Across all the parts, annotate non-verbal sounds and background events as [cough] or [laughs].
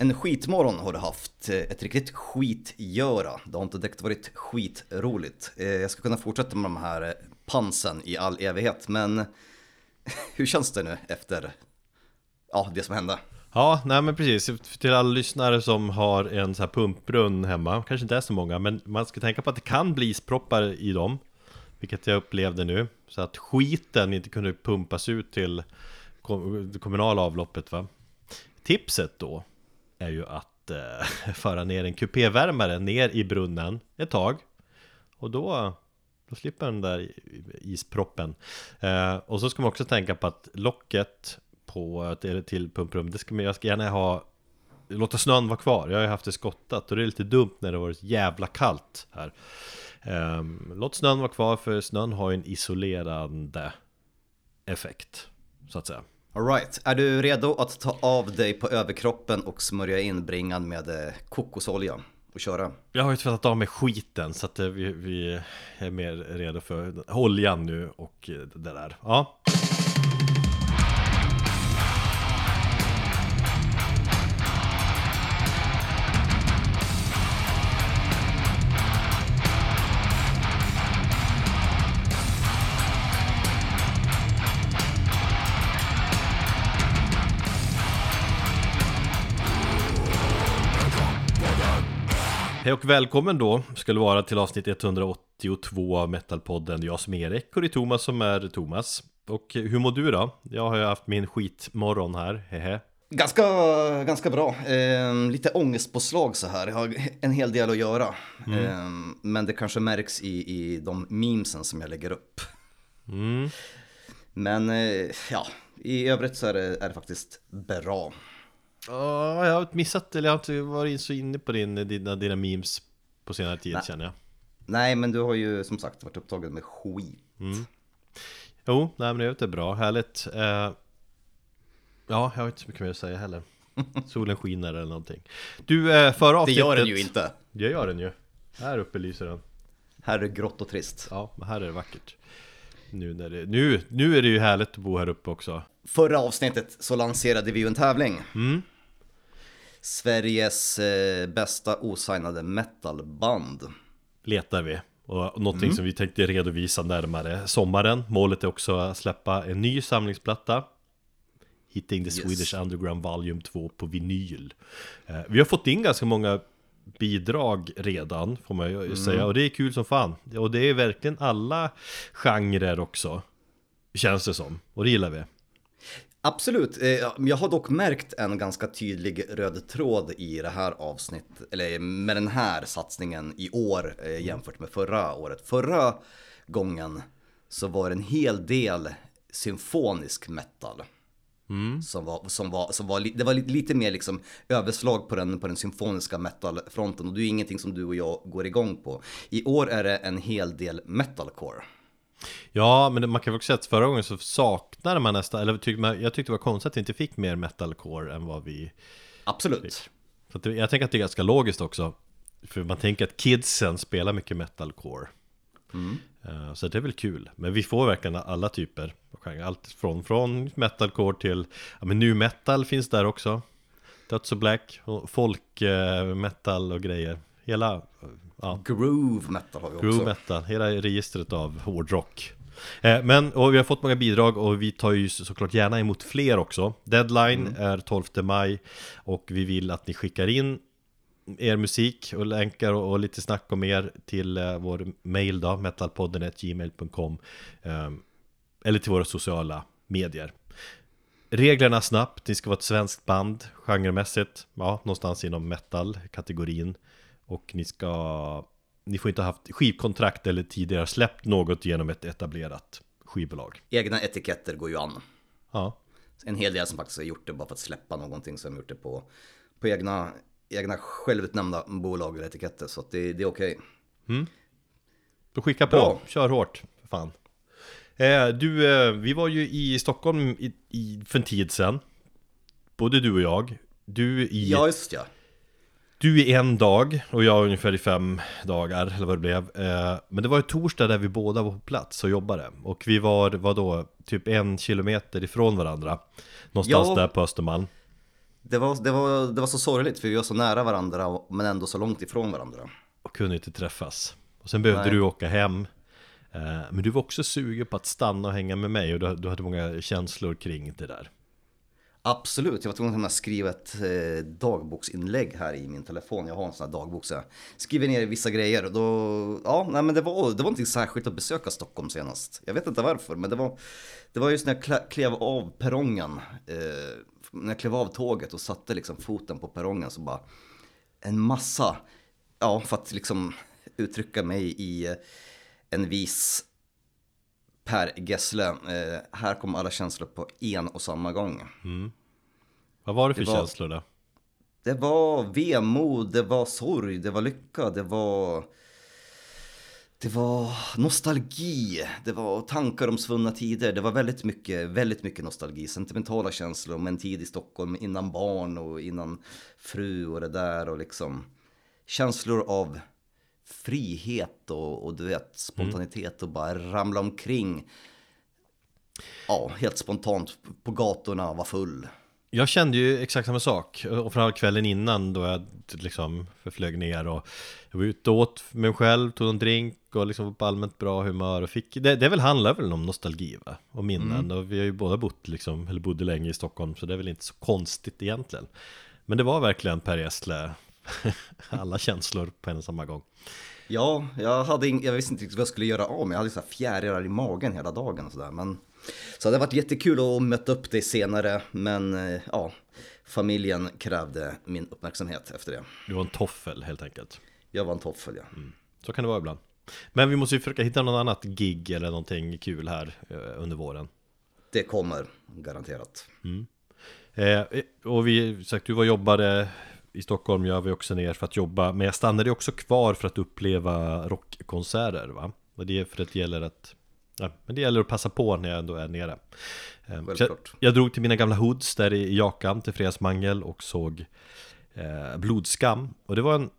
En skitmorgon har du haft, eh, ett riktigt skitgöra. Det har inte direkt varit skitroligt. Eh, jag ska kunna fortsätta med de här eh, pansen i all evighet, men [laughs] hur känns det nu efter ja, det som hände? Ja, nej men precis. Till alla lyssnare som har en så här pumpbrunn hemma, kanske inte är så många, men man ska tänka på att det kan bli isproppar i dem. Vilket jag upplevde nu. Så att skiten inte kunde pumpas ut till det kommunala avloppet va. Tipset då är ju att eh, [laughs] föra ner en kupévärmare ner i brunnen ett tag. Och då, då slipper den där isproppen. Eh, och så ska man också tänka på att locket på till, till pumprum, det ska man, jag ska gärna ha Låta snön vara kvar, jag har ju haft det skottat och det är lite dumt när det varit jävla kallt här um, Låt snön vara kvar för snön har ju en isolerande effekt Så att säga Alright, är du redo att ta av dig på överkroppen och smörja in bringan med eh, kokosolja och köra? Jag har ju tvättat av mig skiten så att eh, vi, vi är mer redo för oljan nu och eh, det där. Ja. Hej och välkommen då ska det vara till avsnitt 182 av Metalpodden Jag som är Erik och det är Thomas som är Thomas Och hur mår du då? Jag har ju haft min skitmorgon här, hehe Ganska, ganska bra. Eh, lite ångestpåslag så här. Jag har en hel del att göra. Mm. Eh, men det kanske märks i, i de memesen som jag lägger upp. Mm. Men eh, ja, i övrigt så är det, är det faktiskt bra. Ja, jag har missat, eller jag har inte varit så inne på din, dina, dina memes på senare tid Nej. känner jag. Nej, men du har ju som sagt varit upptagen med skit. Mm. Jo, nej men det är bra, härligt. Uh, ja, jag har inte så mycket mer att säga heller. [laughs] Solen skiner eller någonting. Du, uh, förra avsnittet... Det gör den ju inte. Det gör den ju. Här uppe lyser den. Här är det grått och trist. Ja, men här är det vackert. Nu, när det, nu, nu är det ju härligt att bo här uppe också. Förra avsnittet så lanserade vi ju en tävling. Mm. Sveriges eh, bästa osignade metalband. Letar vi. Och någonting mm. som vi tänkte redovisa närmare sommaren. Målet är också att släppa en ny samlingsplatta. Hitting the yes. Swedish Underground Volume 2 på vinyl. Eh, vi har fått in ganska många bidrag redan, får man ju mm. säga. Och det är kul som fan. Och det är verkligen alla genrer också. Känns det som. Och det gillar vi. Absolut, eh, jag har dock märkt en ganska tydlig röd tråd i det här avsnittet, eller med den här satsningen i år eh, jämfört med förra året. Förra gången så var det en hel del symfonisk metal. Mm. Som var, som var, som var, det var lite mer liksom överslag på den, på den symfoniska metalfronten och det är ingenting som du och jag går igång på. I år är det en hel del metalcore. Ja, men man kan väl också säga att förra gången så saknade man nästan, eller tyck, jag tyckte det var konstigt att vi inte fick mer metalcore än vad vi Absolut. Fick. Så det, jag tänker att det är ganska logiskt också. För man tänker att kidsen spelar mycket metalcore. Mm. Uh, så det är väl kul. Men vi får verkligen alla typer. Allt från, från metalcore till, ja men nu metal finns där också. Döds och black, och folk uh, metal och grejer. Hela ja. Groove metal har vi också. Groove metal, hela registret av hårdrock. Eh, men, och vi har fått många bidrag och vi tar ju såklart gärna emot fler också. Deadline mm. är 12 maj och vi vill att ni skickar in er musik och länkar och, och lite snack om er till eh, vår mail då, metalpodden.gmail.com eh, eller till våra sociala medier. Reglerna snabbt, ni ska vara ett svenskt band, genremässigt, ja, någonstans inom metal-kategorin. Och ni ska Ni får inte ha haft skivkontrakt eller tidigare släppt något genom ett etablerat skivbolag. Egna etiketter går ju an. Ja. En hel del som faktiskt har gjort det bara för att släppa någonting som gjort det på På egna Egna självutnämnda bolag eller etiketter. Så att det, det är okej. Okay. mm. Då skicka på, Bra. kör hårt för fan. Eh, Du, eh, vi var ju i Stockholm i, i, för en tid sedan. Både du och jag. Du i Ja just ja du i en dag och jag ungefär i fem dagar, eller vad det blev. Eh, men det var ju torsdag där vi båda var på plats och jobbade. Och vi var, vad då, typ en kilometer ifrån varandra. Någonstans ja, där på Östermalm. Det var, det, var, det var så sorgligt för vi var så nära varandra men ändå så långt ifrån varandra. Och kunde inte träffas. Och sen behövde Nej. du åka hem. Eh, Men du var också sugen på att stanna och hänga med mig och du, du hade många känslor kring det där. Absolut, jag var tvungen att skriva ett eh, dagboksinlägg här i min telefon. Jag har en sån här dagbok så jag skriver ner vissa grejer. Och då, ja, nej, men det var, det var inte särskilt att besöka Stockholm senast. Jag vet inte varför, men det var, det var just när jag klev av perrongen. Eh, när jag klev av tåget och satte liksom foten på perrongen så bara en massa, ja, för att liksom uttrycka mig i eh, en vis Per Gessle. Eh, här kommer alla känslor på en och samma gång. Mm. Vad var det för Det var- känslor då? Det var vemod, det var sorg, det var lycka, det var... Det var nostalgi, det var tankar om svunna tider. Det var väldigt mycket, väldigt mycket nostalgi. Sentimentala känslor om en tid i Stockholm innan barn och innan fru och det där och liksom känslor av frihet och, och du vet spontanitet och bara ramla omkring. Ja, helt spontant på gatorna, var full. Jag kände ju exakt samma sak och framförallt kvällen innan då jag liksom förflög ner och jag var ute och åt mig själv, tog en drink och liksom var på allmänt bra humör och fick det, det väl handlar väl om nostalgi va? Och minnen och vi har ju båda bott liksom, eller bodde länge i Stockholm så det är väl inte så konstigt egentligen Men det var verkligen Per Gessle [laughs] alla känslor på en och samma gång Ja, jag, hade ing- jag visste inte vad jag skulle göra av mig. Jag hade så fjärilar i magen hela dagen och sådär. Men... Så det hade varit jättekul att möta upp dig senare. Men eh, ja, familjen krävde min uppmärksamhet efter det. Du var en toffel helt enkelt Jag var en toffel ja. Så kan det vara ibland Men vi måste ju försöka hitta något annat gig eller någonting kul här eh, under våren Det kommer, garanterat. Eh, och vi, sagt, du var jobbade i Stockholm, jag var också ner för att jobba Men jag stannade också kvar för att uppleva rockkonserter va? Och det är för att det gäller att ja, men det gäller att passa på när jag ändå är nere. Eh, så jag, jag drog till mina gamla hoods där i Jakan till Fredagsmangel och såg eh, Blodskam. Och det var en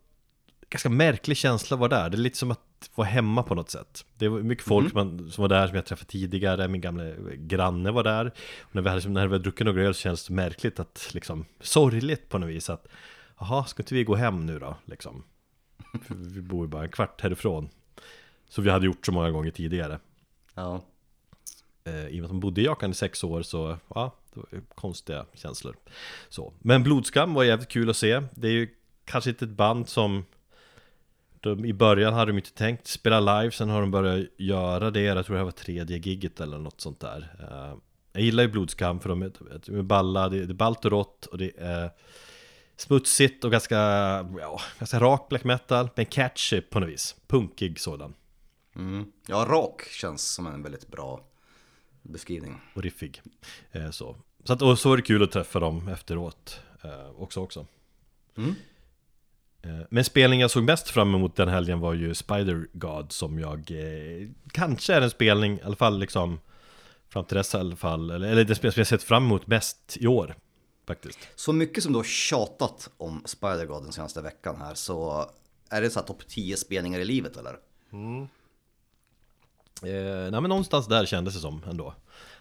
ganska märklig känsla att vara där. Det är lite som att vara hemma på något sätt. Det var mycket folk som, som var där som jag träffat tidigare. Min gamla granne var där. Och när vi hade, när vi hade druckit några öl så kändes det märkligt att liksom Sorgligt på något vis att Jaha, ska inte vi gå hem nu då? Liksom? [laughs] För vi bor ju bara en kvart härifrån. Så vi hade gjort så många gånger tidigare Ja, eh, I och med att de bodde i Jakan i sex år så, ja, det var ju konstiga känslor. Så. Men Blodskam var jävligt kul att se. Det är ju kanske inte ett band som de, I början hade de inte tänkt spela live, sen har de börjat göra det. Jag tror det här var tredje gigget eller något sånt där. Eh, Jag gillar ju Blodskam för de är, de är balla, det, det är ballt och rått och det är Smutsigt och ganska, ja, ganska rak black metal Men catchy på något vis, punkig sådan mm. ja rak känns som en väldigt bra beskrivning. och riffig. Eh, så. Så, att, och så var det kul att träffa dem efteråt eh, också. också. Mm. Eh, men spelningen jag såg mest fram emot den helgen var ju Spider God som jag eh, kanske är en spelning, i alla fall liksom fram till dess i alla fall, eller, eller det spel som jag sett fram emot mest i år faktiskt. Så mycket som du har tjatat om Spider-God den senaste veckan här så är det så här topp 10 spelningar i livet eller? Eh, nej men någonstans där kändes det som ändå.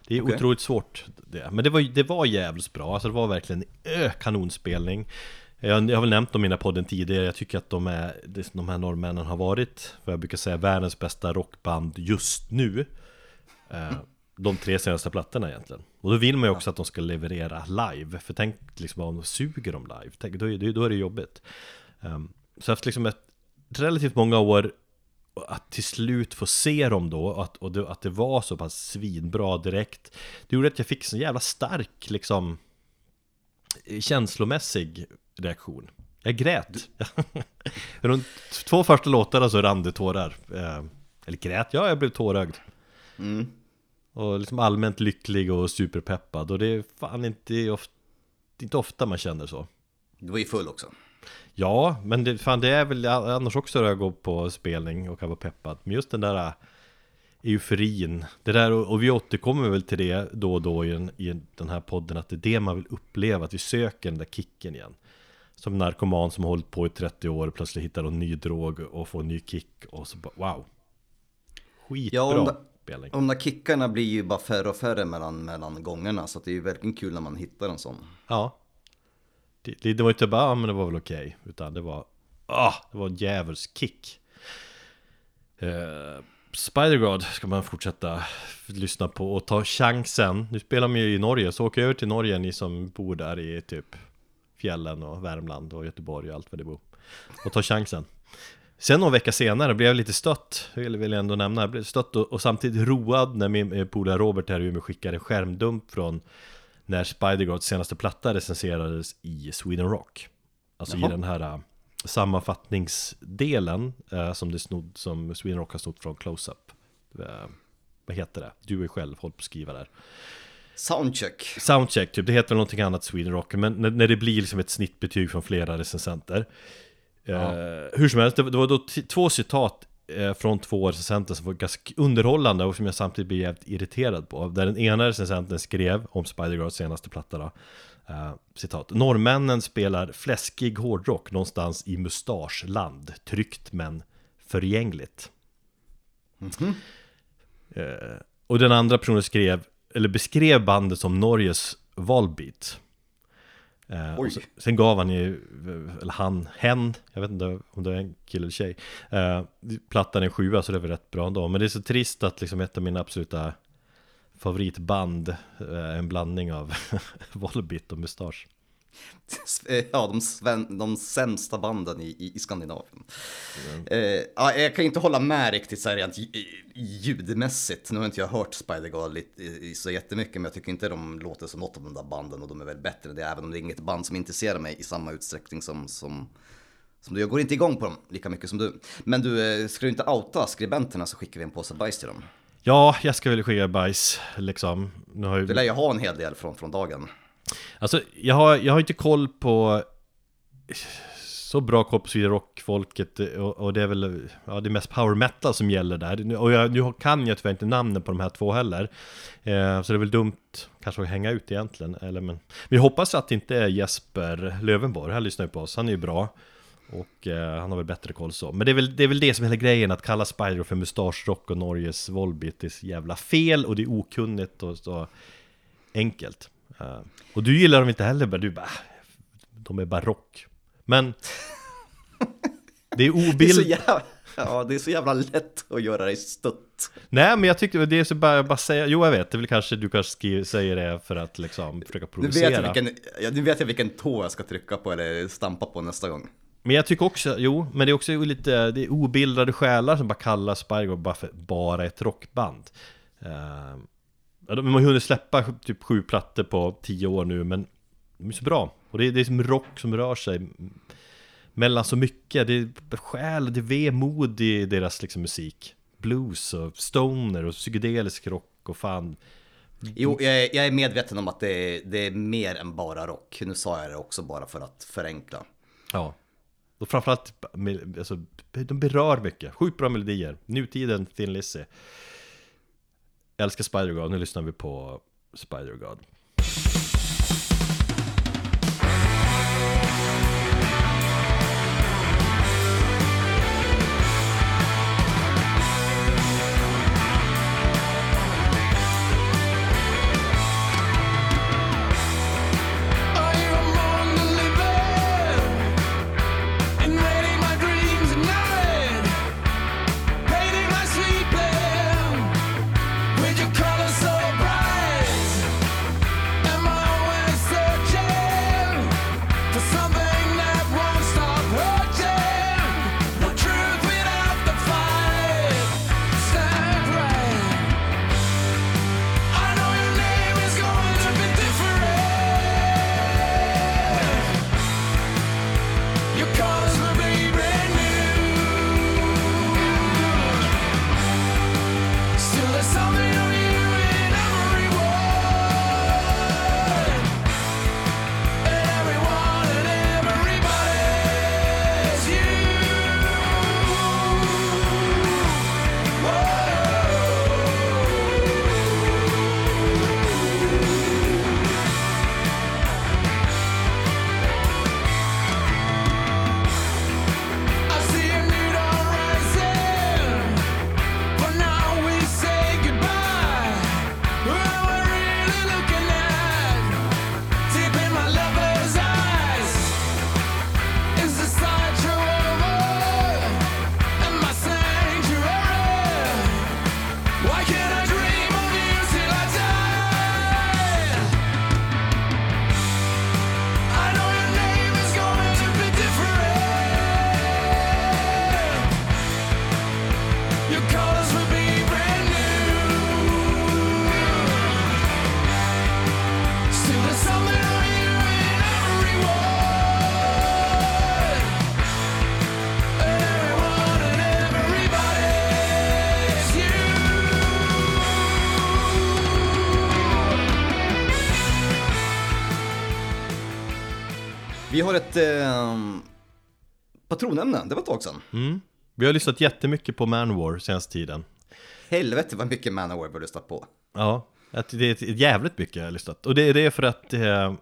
Det är Okej. otroligt svårt det. Men det var, det var jävligt bra, alltså det var verkligen ö, kanonspelning. Jag, jag har väl nämnt dem i den här podden tidigare. Jag tycker att de, är, de här norrmännen har varit Vad jag brukar säga världens bästa rockband just nu. Eh, De tre senaste plattorna egentligen. Och då vill man ju också att de ska leverera live För tänk liksom om de suger dem live. Tänk, då, är det, då är det jobbigt. Ehm, Så efter liksom ett relativt många år att till slut få se dem då och att, och det, att det var så pass svinbra direkt Det gjorde att jag fick så jävla stark liksom Känslomässig reaktion. Jag grät. [laughs] Runt två första låtarna så rann det tårar. Eh, Eller grät, ja jag blev tårögd. Mm. Och liksom allmänt lycklig och superpeppad Och det är fan inte ofta, inte ofta man känner så. Du var ju full också. Ja, men det, fan, det är väl annars också när jag går på spelning och kan vara peppad. Men just den där äh, euforin Det där, och och vi återkommer väl till det då och då i, en, i en- den här podden Att det är det man vill uppleva, att vi söker den där kicken igen. Som narkoman som har hållit på i 30 år Plötsligt hittar någon ny drog och får en ny kick Och så bara wow. Skitbra Ja, om det- spelning. De där kickarna blir ju bara färre och färre mellan, mellan gångerna så det är ju verkligen kul när man hittar en sån. Ja det, det var inte bara, ah, men det var väl okej. Utan det var, ah, det var en djävulskick. Uh, Spider-God ska man fortsätta lyssna på och ta chansen. Nu spelar man ju i Norge, så åk över till Norge ni som bor där i typ fjällen och Värmland och Göteborg och allt vad det bor. Och ta chansen. Sen någon vecka senare blev jag lite stött, vill jag ändå nämna, jag blev stött och, och samtidigt road när min eh, polare Robert här i Umeå skickade en skärmdump från när Spider-Gods senaste platta recenserades i Sweden Rock. Alltså Jaha. i den här uh, sammanfattningsdelen uh, som, det snod, som Sweden Rock har snott från Close-Up. Uh, vad heter det? Du är själv håller på att skriva där. Soundcheck. Soundcheck, typ. Det heter väl någonting annat Sweden Rock. Men när, när det blir liksom ett snittbetyg från flera recensenter. Ja. hur som helst, det, var då två citat Eh, från två recensenter som var ganska underhållande och som jag samtidigt blev jävligt irriterad på. Där den ena recensenten skrev om Spider-Girls senaste platta då, uh, citat. Norrmännen spelar fläskig hårdrock någonstans i mustaschland. Tryggt men förgängligt. Mm -hmm. uh, och den andra personen skrev, eller beskrev bandet som Norges Volbeat. Eh, sen, sen, gav han ju, eller han, hen, jag vet inte om det är en kille eller tjej. Eh, Plattan en sjua så det är väl rätt bra ändå. Men det är så trist att liksom ett av mina absoluta favoritband eh, En blandning av [laughs] Volbit och Mustasch Ja, de, sven, de sämsta banden i, i, i Skandinavien. Mm. Eh, ja, jag kan inte hålla med riktigt så här rent ljudmässigt. Nu har inte jag hört Spider-God så jättemycket, men jag tycker inte de låter som något av de där banden och de är väl bättre än det, även om det är inget band som intresserar mig i samma utsträckning som, som, som du. Jag går inte igång på dem lika mycket som du. Men du, eh, ska du inte outa skribenterna så skickar vi en påse bajs till dem. Ja, jag ska väl skicka bajs liksom. Nu har ju... Du lär ju ha en hel del från, från dagen. Alltså, jag har, jag har inte koll på så bra koll på Sweden Rock-folket och, och, det är väl ja, det är mest power metal som gäller där. Och jag, nu kan jag tyvärr inte namnen på de här två heller. Eh, så det är väl dumt kanske att hänga ut egentligen. Eller, men vi hoppas att det inte är Jesper Lövenborg, han lyssnar ju på oss, han är ju bra. Och eh, han har väl bättre koll så. Men det är väl det, är väl det som är hela grejen, att kalla Spider för mustaschrock och Norges Volbit är så jävla fel och det är okunnigt och så enkelt. Uh, och du gillar dem inte heller, du bara, de är barock. Men [laughs] det är obild... Ja, det är så jävla lätt att göra dig stött. Nej, men jag tyckte det är så bara, bara säga, jo jag vet, det är väl kanske du kanske skriver, säger det för att liksom försöka provocera. Nu vet, jag vilken, ja, nu vet jag vilken tå jag ska trycka på eller stampa på nästa gång. Men jag tycker också, jo, men det är också lite, det är obildade själar som bara kallar Spyro bara för bara ett rockband. Uh, de har hunnit släppa typ sju plattor på tio år nu men de är så bra. Och det är, det är som rock som rör sig mellan så mycket. Det är själ, det är vemod i deras liksom musik. Blues och stoner och psykedelisk rock och fan. Jo, jag är, jag är medveten om att det är, det är mer än bara rock. Nu sa jag det också bara för att förenkla. Ja. Och framförallt, alltså, de berör mycket. Sjukt bra melodier. Nutiden Thin Lizzy. Jag älskar Spider-God, nu lyssnar vi på Spider-God. Har ett eh, patronämne, det var ett tag sedan. Mm. Vi har lyssnat jättemycket på Manowar senaste tiden. Helvete vad mycket Manowar vi har lyssnat på. Ja, att det är ett jävligt mycket jag har lyssnat. Och det, det är för att eh,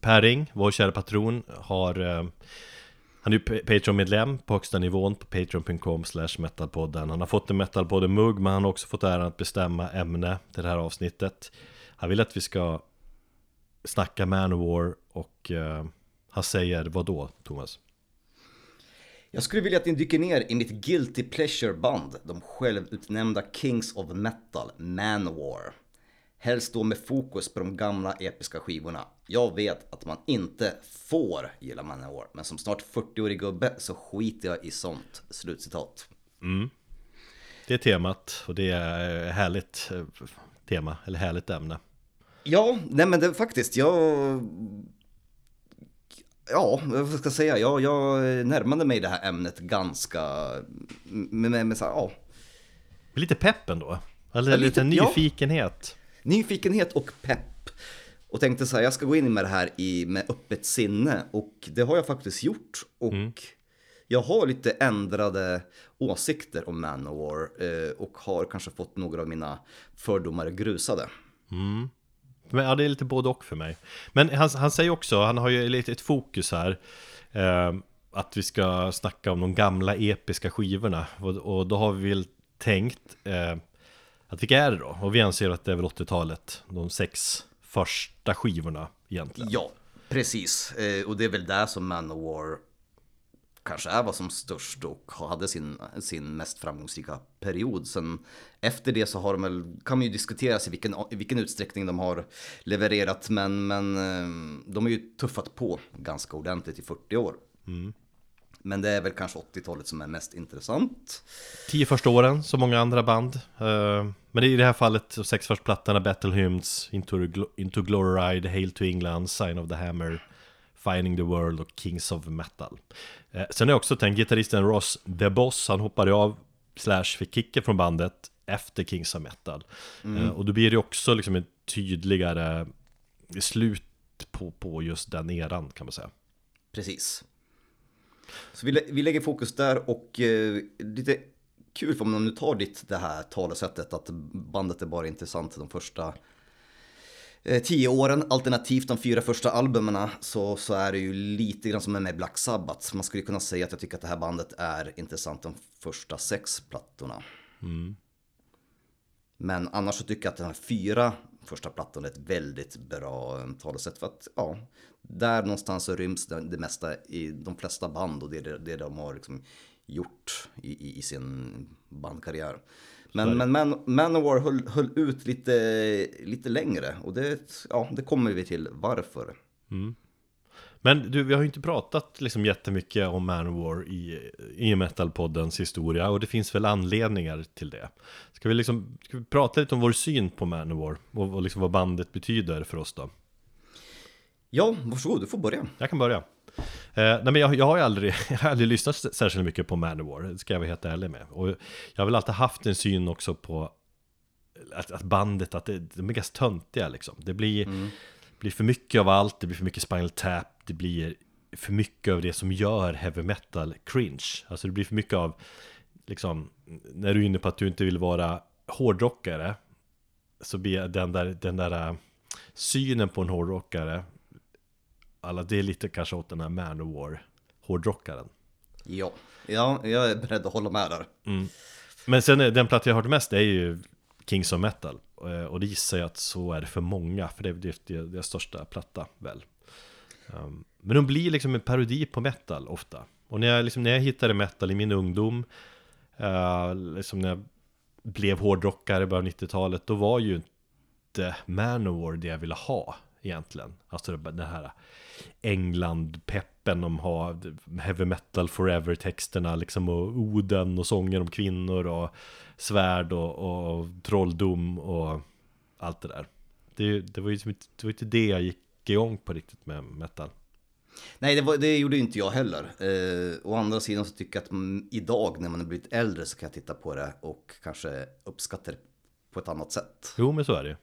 Per Ring, vår kära patron, har eh, han är ju Patreon-medlem på högsta nivån på patreon.com slash metalpodden Han har fått en metalpodden-mugg men han har också fått äran att bestämma ämne till det här avsnittet Han vill att vi ska snacka Manowar och eh, han säger vad då, Thomas? Jag skulle vilja att ni dyker ner i mitt Guilty Pleasure-band, de självutnämnda Kings of Metal, Manowar. Helst då med fokus på de gamla episka skivorna. Jag vet att man inte får gilla Manowar, men som snart 40-årig gubbe så skiter jag i sånt. Slutcitat. Mm. Det är temat och det är härligt eh, tema, eller härligt ämne. Ja, nej men det faktiskt, jag... Ja, vad ska jag säga? Jag, jag närmade mig det här ämnet ganska... Med, med, med så här, ja. Lite pepp ändå? Eller Ja, lite, lite- ja. nyfikenhet? Nyfikenhet och pepp. Och tänkte så här, jag ska gå in med det här i, med öppet sinne. Och det har jag faktiskt gjort. Och jag har lite ändrade åsikter om Manowar. Eh, och har kanske fått några av mina fördomar grusade. Men, ja, det är lite både och för mig. Men han, han säger också, han har ju lite ett fokus här. Eh, att vi ska snacka om de gamla episka skivorna. Och, och då har vi väl tänkt eh, att vilka är det då? Och vi anser att det är väl 80-talet. De sex första skivorna egentligen. Ja, precis. Eh, och det är väl där som Manowar kanske är var som störst och hade sin, sin mest framgångsrika period. Sen efter det så har de väl, kan man ju diskutera sig i vilken, i vilken utsträckning de har levererat. Men, men eh, de har ju tuffat på ganska ordentligt i 40 år. Men det är väl kanske 80-talet som är mest intressant. Tio första åren, som många andra band. Eh, men i det här fallet, sex första plattorna, Battle Hymns, Into, Into Gloride, Hail to England, Sign of the Hammer, Finding the World och Kings of Metal. Eh, sen har jag också tänkt, gitarristen Ross The Boss, han hoppade av, slash fick kicken från bandet efter Kings of Metal. Eh, och då blir det också liksom ett tydligare slut på, på just den eran kan man säga. Precis. Så vi, lä- vi lägger fokus där och eh, lite kul om man nu tar ditt det här talesättet att bandet är bara intressant de första tio åren alternativt de fyra första albumen så, så är det ju lite grann som med Black Sabbath. Man skulle kunna säga att jag tycker att det här bandet är intressant de första sex plattorna. Men annars så tycker jag att de här fyra första plattorna är ett väldigt bra eh, talesätt för att ja, där någonstans så ryms det, det mesta i de flesta band och det är det, det de har liksom gjort i, i, i sin bandkarriär. Men, men Man, Manowar höll, höll ut lite, lite längre och det, ja, det kommer vi till varför. Men du, vi har ju inte pratat liksom jättemycket om Manowar i, i Metalpoddens historia och det finns väl anledningar till det. Ska vi liksom ska vi prata lite om vår syn på Manowar och, och liksom vad bandet betyder för oss då? Ja, varsågod, du får börja. Jag kan börja. Eh, nej men jag, jag har ju aldrig, [laughs] jag har aldrig lyssnat särskilt mycket på Manowar, det ska jag vara helt ärlig med. Och jag har väl alltid haft en syn också på att, att bandet, att det, de är ganska töntiga liksom. Det blir, blir för mycket av allt, det blir för mycket Spinal Tap, det blir för mycket av det som gör heavy metal cringe. Alltså det blir för mycket av, liksom, när du är inne på att du inte vill vara hårdrockare, så blir den där, den där äh, synen på en hårdrockare alla, det är lite kanske åt den här Manowar hårdrockaren. Ja, ja, jag är beredd att hålla med där. Men sen är- den platta jag har hört mest är ju Kings of Metal. Eh, Och det gissar jag att så är det för många, för det är deras största platta väl. Um, men de blir liksom en parodi på metal ofta. Och när jag, liksom, när jag hittade metal i min ungdom, eh, liksom när jag blev hårdrockare i början av 90-talet, då var ju inte Manowar det jag ville ha egentligen. Alltså det- här England-peppen de har, heavy metal forever-texterna liksom och oden och sånger om kvinnor och svärd och, och trolldom och allt det där. Det, det var ju liksom inte, det var inte det jag gick igång på riktigt med metal. Nej, det, var, det gjorde inte jag heller. Eh, å andra sidan så tycker jag att mm, idag när man har blivit äldre så kan jag titta på det och kanske uppskatta det på ett annat sätt. Jo men så är det ju.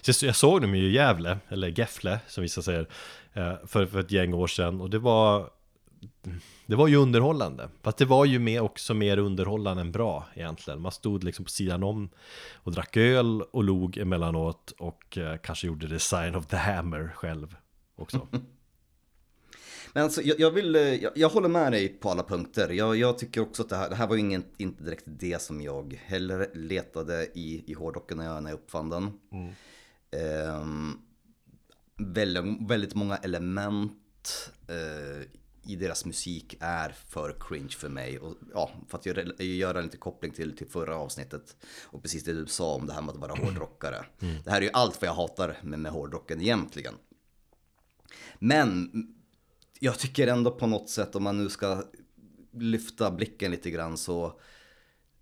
Så jag såg dem ju i Gävle, eller Gefle som vissa säger eh, för, för ett gäng år sedan. Och det var Det var ju underhållande. Fast det var ju mer, också mer underhållande än bra egentligen. Man stod liksom på sidan om Och drack öl och log emellanåt Och eh, kanske gjorde design sign of the hammer själv också. [laughs] Men alltså, jag, jag vill, eh, jag, jag, håller med dig på alla punkter. Jag, jag tycker också att det här, det här var ingen, inte direkt det som jag heller letade i, i hårdrocken när jag, när jag uppfann den. Mm. Um, väldigt, väldigt många element uh, i deras musik är för cringe för mig. Och, ja, för att göra, göra lite koppling till, till förra avsnittet. Och precis det du sa om det här med att vara hårdrockare. Mm. Det här är ju allt vad jag hatar med, med hårdrocken egentligen. Men jag tycker ändå på något sätt om man nu ska lyfta blicken lite grann så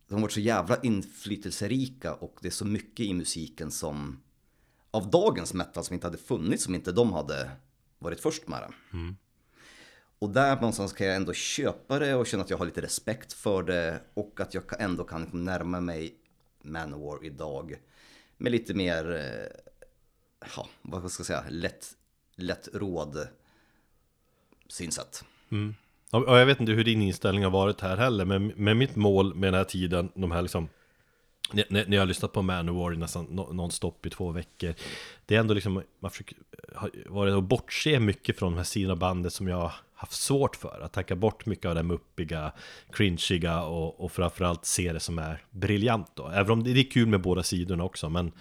de har varit så jävla inflytelserika och det är så mycket i musiken som av dagens metal som inte hade funnits om inte de hade varit först med det. Mm. Och där någonstans kan jag ändå köpa det och känna att jag har lite respekt för det och att jag ändå kan närma mig Manowar idag med lite mer, eh, ja, vad ska jag säga, lätt, lätt råd synsätt. Mm. Och jag vet inte hur din inställning har varit här heller, men med mitt mål med den här tiden, de här liksom när, när jag har lyssnat på Manowar nästan nonstop i två veckor Det är ändå liksom, man försöker varit att bortse mycket från de här sidorna bandet som jag haft svårt för Att tacka bort mycket av det muppiga, cringiga och, och framförallt se det som är briljant då Även om det är kul med båda sidorna också men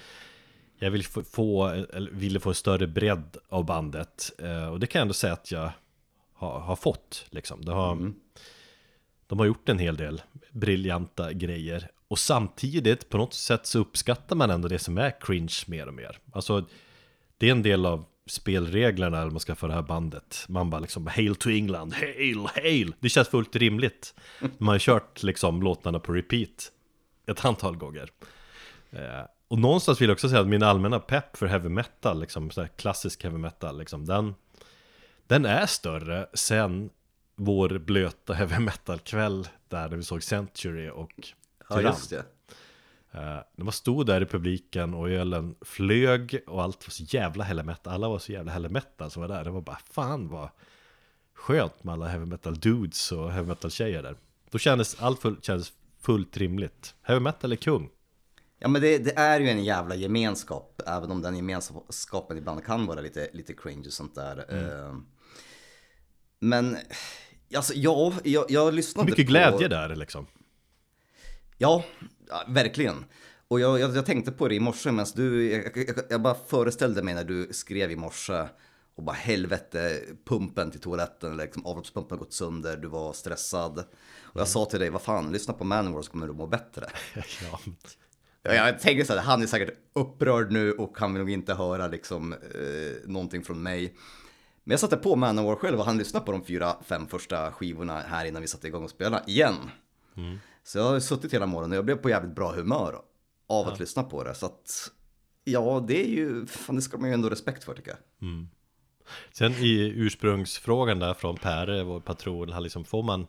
Jag vill få, ville få en större bredd av bandet eh, Och det kan jag ändå säga att jag har, har fått liksom. Det har, mm. De har gjort en hel del briljanta grejer. Och samtidigt på något sätt så uppskattar man ändå det som är cringe mer och mer. Alltså Det är en del av spelreglerna eller man ska få det här bandet. Man bara liksom Hail to England, hail, hail! Det känns fullt rimligt. Man har kört liksom låtarna på repeat Ett antal gånger. Eh, Och någonstans vill jag också säga att min allmänna pepp för heavy metal liksom, så klassisk heavy metal liksom, Den den är större sen vår blöta heavy metal-kväll där när vi såg Century och Tyrann. Ja, just det. Uh, när man stod där i publiken och ölen flög och allt var så jävla heavy metal, alla var så jävla heavy metal som var där. Det var bara fan vad skönt med alla heavy metal dudes och heavy metal tjejer där. Då kändes allt full, kändes fullt rimligt. Heavy metal är kung. Ja men det, det, är ju en jävla gemenskap, även om den gemenskapen ibland kan vara lite, lite cringe och sånt där. Mm. Men, alltså ja, jag, jag lyssnade Mycket på... glädje där liksom. Ja, ja verkligen. Och jag, jag, jag, tänkte på det i morse medan du, jag, jag, jag, bara föreställde mig när du skrev i morse och bara helvete, pumpen till toaletten, liksom, avloppspumpen har gått sönder, du var stressad. Och jag mm. sa till dig, vad fan, lyssna på Manowar så kommer du må bättre. [laughs] ja. Jag tänker så här, han är säkert upprörd nu och han vill nog inte höra liksom, eh, någonting från mig. Men jag satte på Manowar själv och han lyssnade på de fyra, fem första skivorna här innan vi satte igång och spela igen. Mm. Så jag har suttit hela morgonen och jag blev på jävligt bra humör av att ja. lyssna på det. Så att, ja, det är ju, fan det ska man ju ändå respekt för tycker jag. Mm. Sen i ursprungsfrågan där från Per, vår patron, han liksom, får man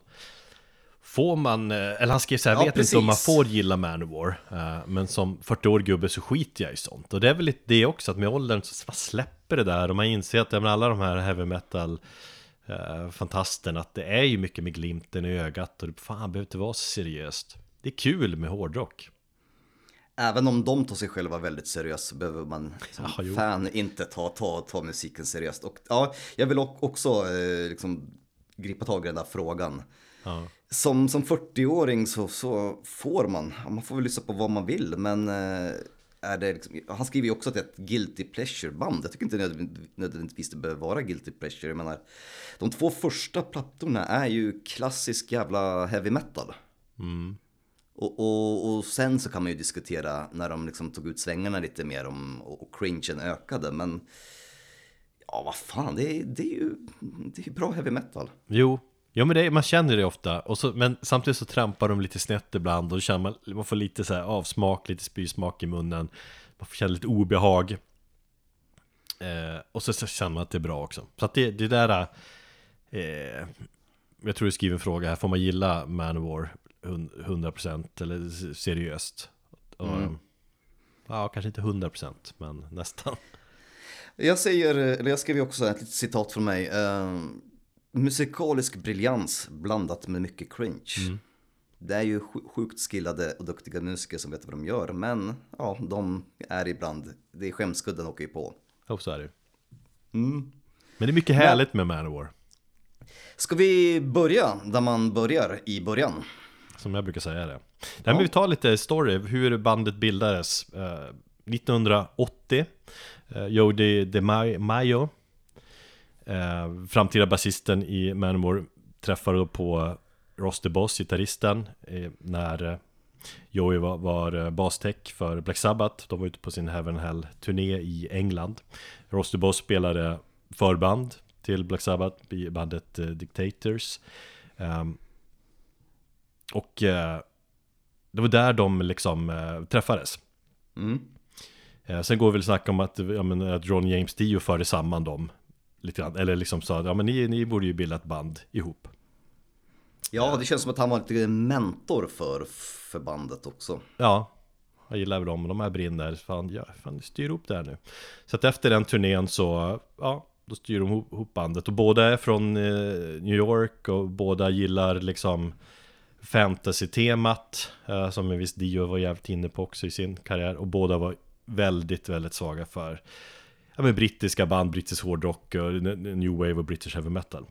Får man, eh, eller han skrev så här, ja, vet precis. inte om man får gilla Manowar uh, Men som 40-årig gubbe så skiter jag i sånt Och det är väl lite det också, att med åldern så släpper det där Och man inser att menar, alla de här heavy metal uh, Fantasterna, att det är ju mycket med glimten i ögat Och det fan behöver inte vara så seriöst Det är kul med hårdrock Även om de tar sig själva väldigt seriöst så behöver man som ja, fan inte ta, ta, ta musiken seriöst. Och ja, jag vill också eh, liksom gripa tag i den där frågan. Ja som, som 40-åring så, så får man, man får väl lyssna på vad man vill, men eh, är det liksom, han skriver ju också att det är ett guilty pleasure-band. Jag tycker inte nödvändigtvis det behöver vara guilty pleasure. Jag menar, de två första plattorna är ju klassisk jävla heavy metal. Mm. Och, och, och, sen så kan man ju diskutera när de liksom tog ut svängarna lite mer om, och cringen ökade. Men ja, vad fan, det är, det är ju det är bra heavy metal. Jo, Ja men det, man känner det ofta, och så, men samtidigt så trampar de lite snett ibland och då känner man, man får lite så avsmak, lite spysmak i munnen Man får känna lite obehag eh, Och så, så, känner man att det är bra också Så att det, det där eh, Jag tror du skriver en fråga här, får man gilla Manowar 100% eller seriöst? Mm. Ja, kanske inte 100% men [laughs] nästan. Jag säger, eller jag skrev också ett litet citat från mig. Eh, musikalisk briljans blandat med mycket cringe. Mm. Det är ju sj- sjukt skillade och duktiga musiker som vet vad de gör, men ja, de är ibland, det är skämskudden åker ju på. Jo, så är det. Mm. Men det är mycket härligt med Manowar. Ska vi börja där man börjar i början? Som jag brukar säga det. Nej, men vi tar lite story, hur bandet bildades. Eh, 1980, eh, Jody DeMaio, eh, framtida basisten i Manowar, träffade då på Ross DeBoss, gitarristen, eh, när Joey var, var eh, bastech för Black Sabbath. De var ute på sin Heaven Hell-turné i England. Ross DeBoss spelade förband till Black Sabbath i bandet eh, Dictators. Ehm, och eh, det var där de liksom eh, träffades. Mm. Eh, sen går det väl snack om att, ja, men, att Ron James Dio förde samman dem lite grann. Eller liksom sa att ja, men ni, ni borde ju bilda ett band ihop. Ja, det känns som att han var lite mentor för, för bandet också. Ja, jag gillar väl dem, de här brinner. Fan, ja, fan styr ihop det här nu. Så att efter den turnén så, ja, då styr de ihop bandet. Och båda är från eh, New York och båda gillar liksom fantasy-temat. Eh, som en viss Dio var jävligt inne på också i sin karriär. Och båda var väldigt, väldigt svaga för ja, men brittiska band, brittisk hårdrock, new wave och british heavy metal.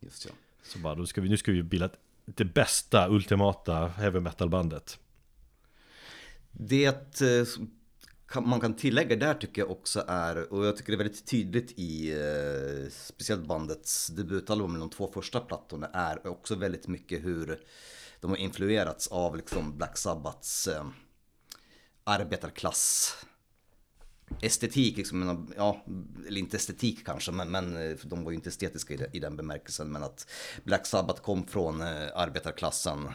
Just ja. Så bara, då ska vi, nu ska vi bilda det bästa, ultimata heavy metal-bandet. Det eh, man kan tillägga där tycker jag också är, och jag tycker det är väldigt tydligt i eh, speciellt bandets debutalbum, de två första plattorna, är också väldigt mycket hur de har influerats av liksom Black Sabbaths eh, arbetarklass estetik, liksom, ja, eller inte estetik kanske, men, men eh, de var ju inte estetiska i, det, i den bemärkelsen, men att Black Sabbath kom från eh, arbetarklassen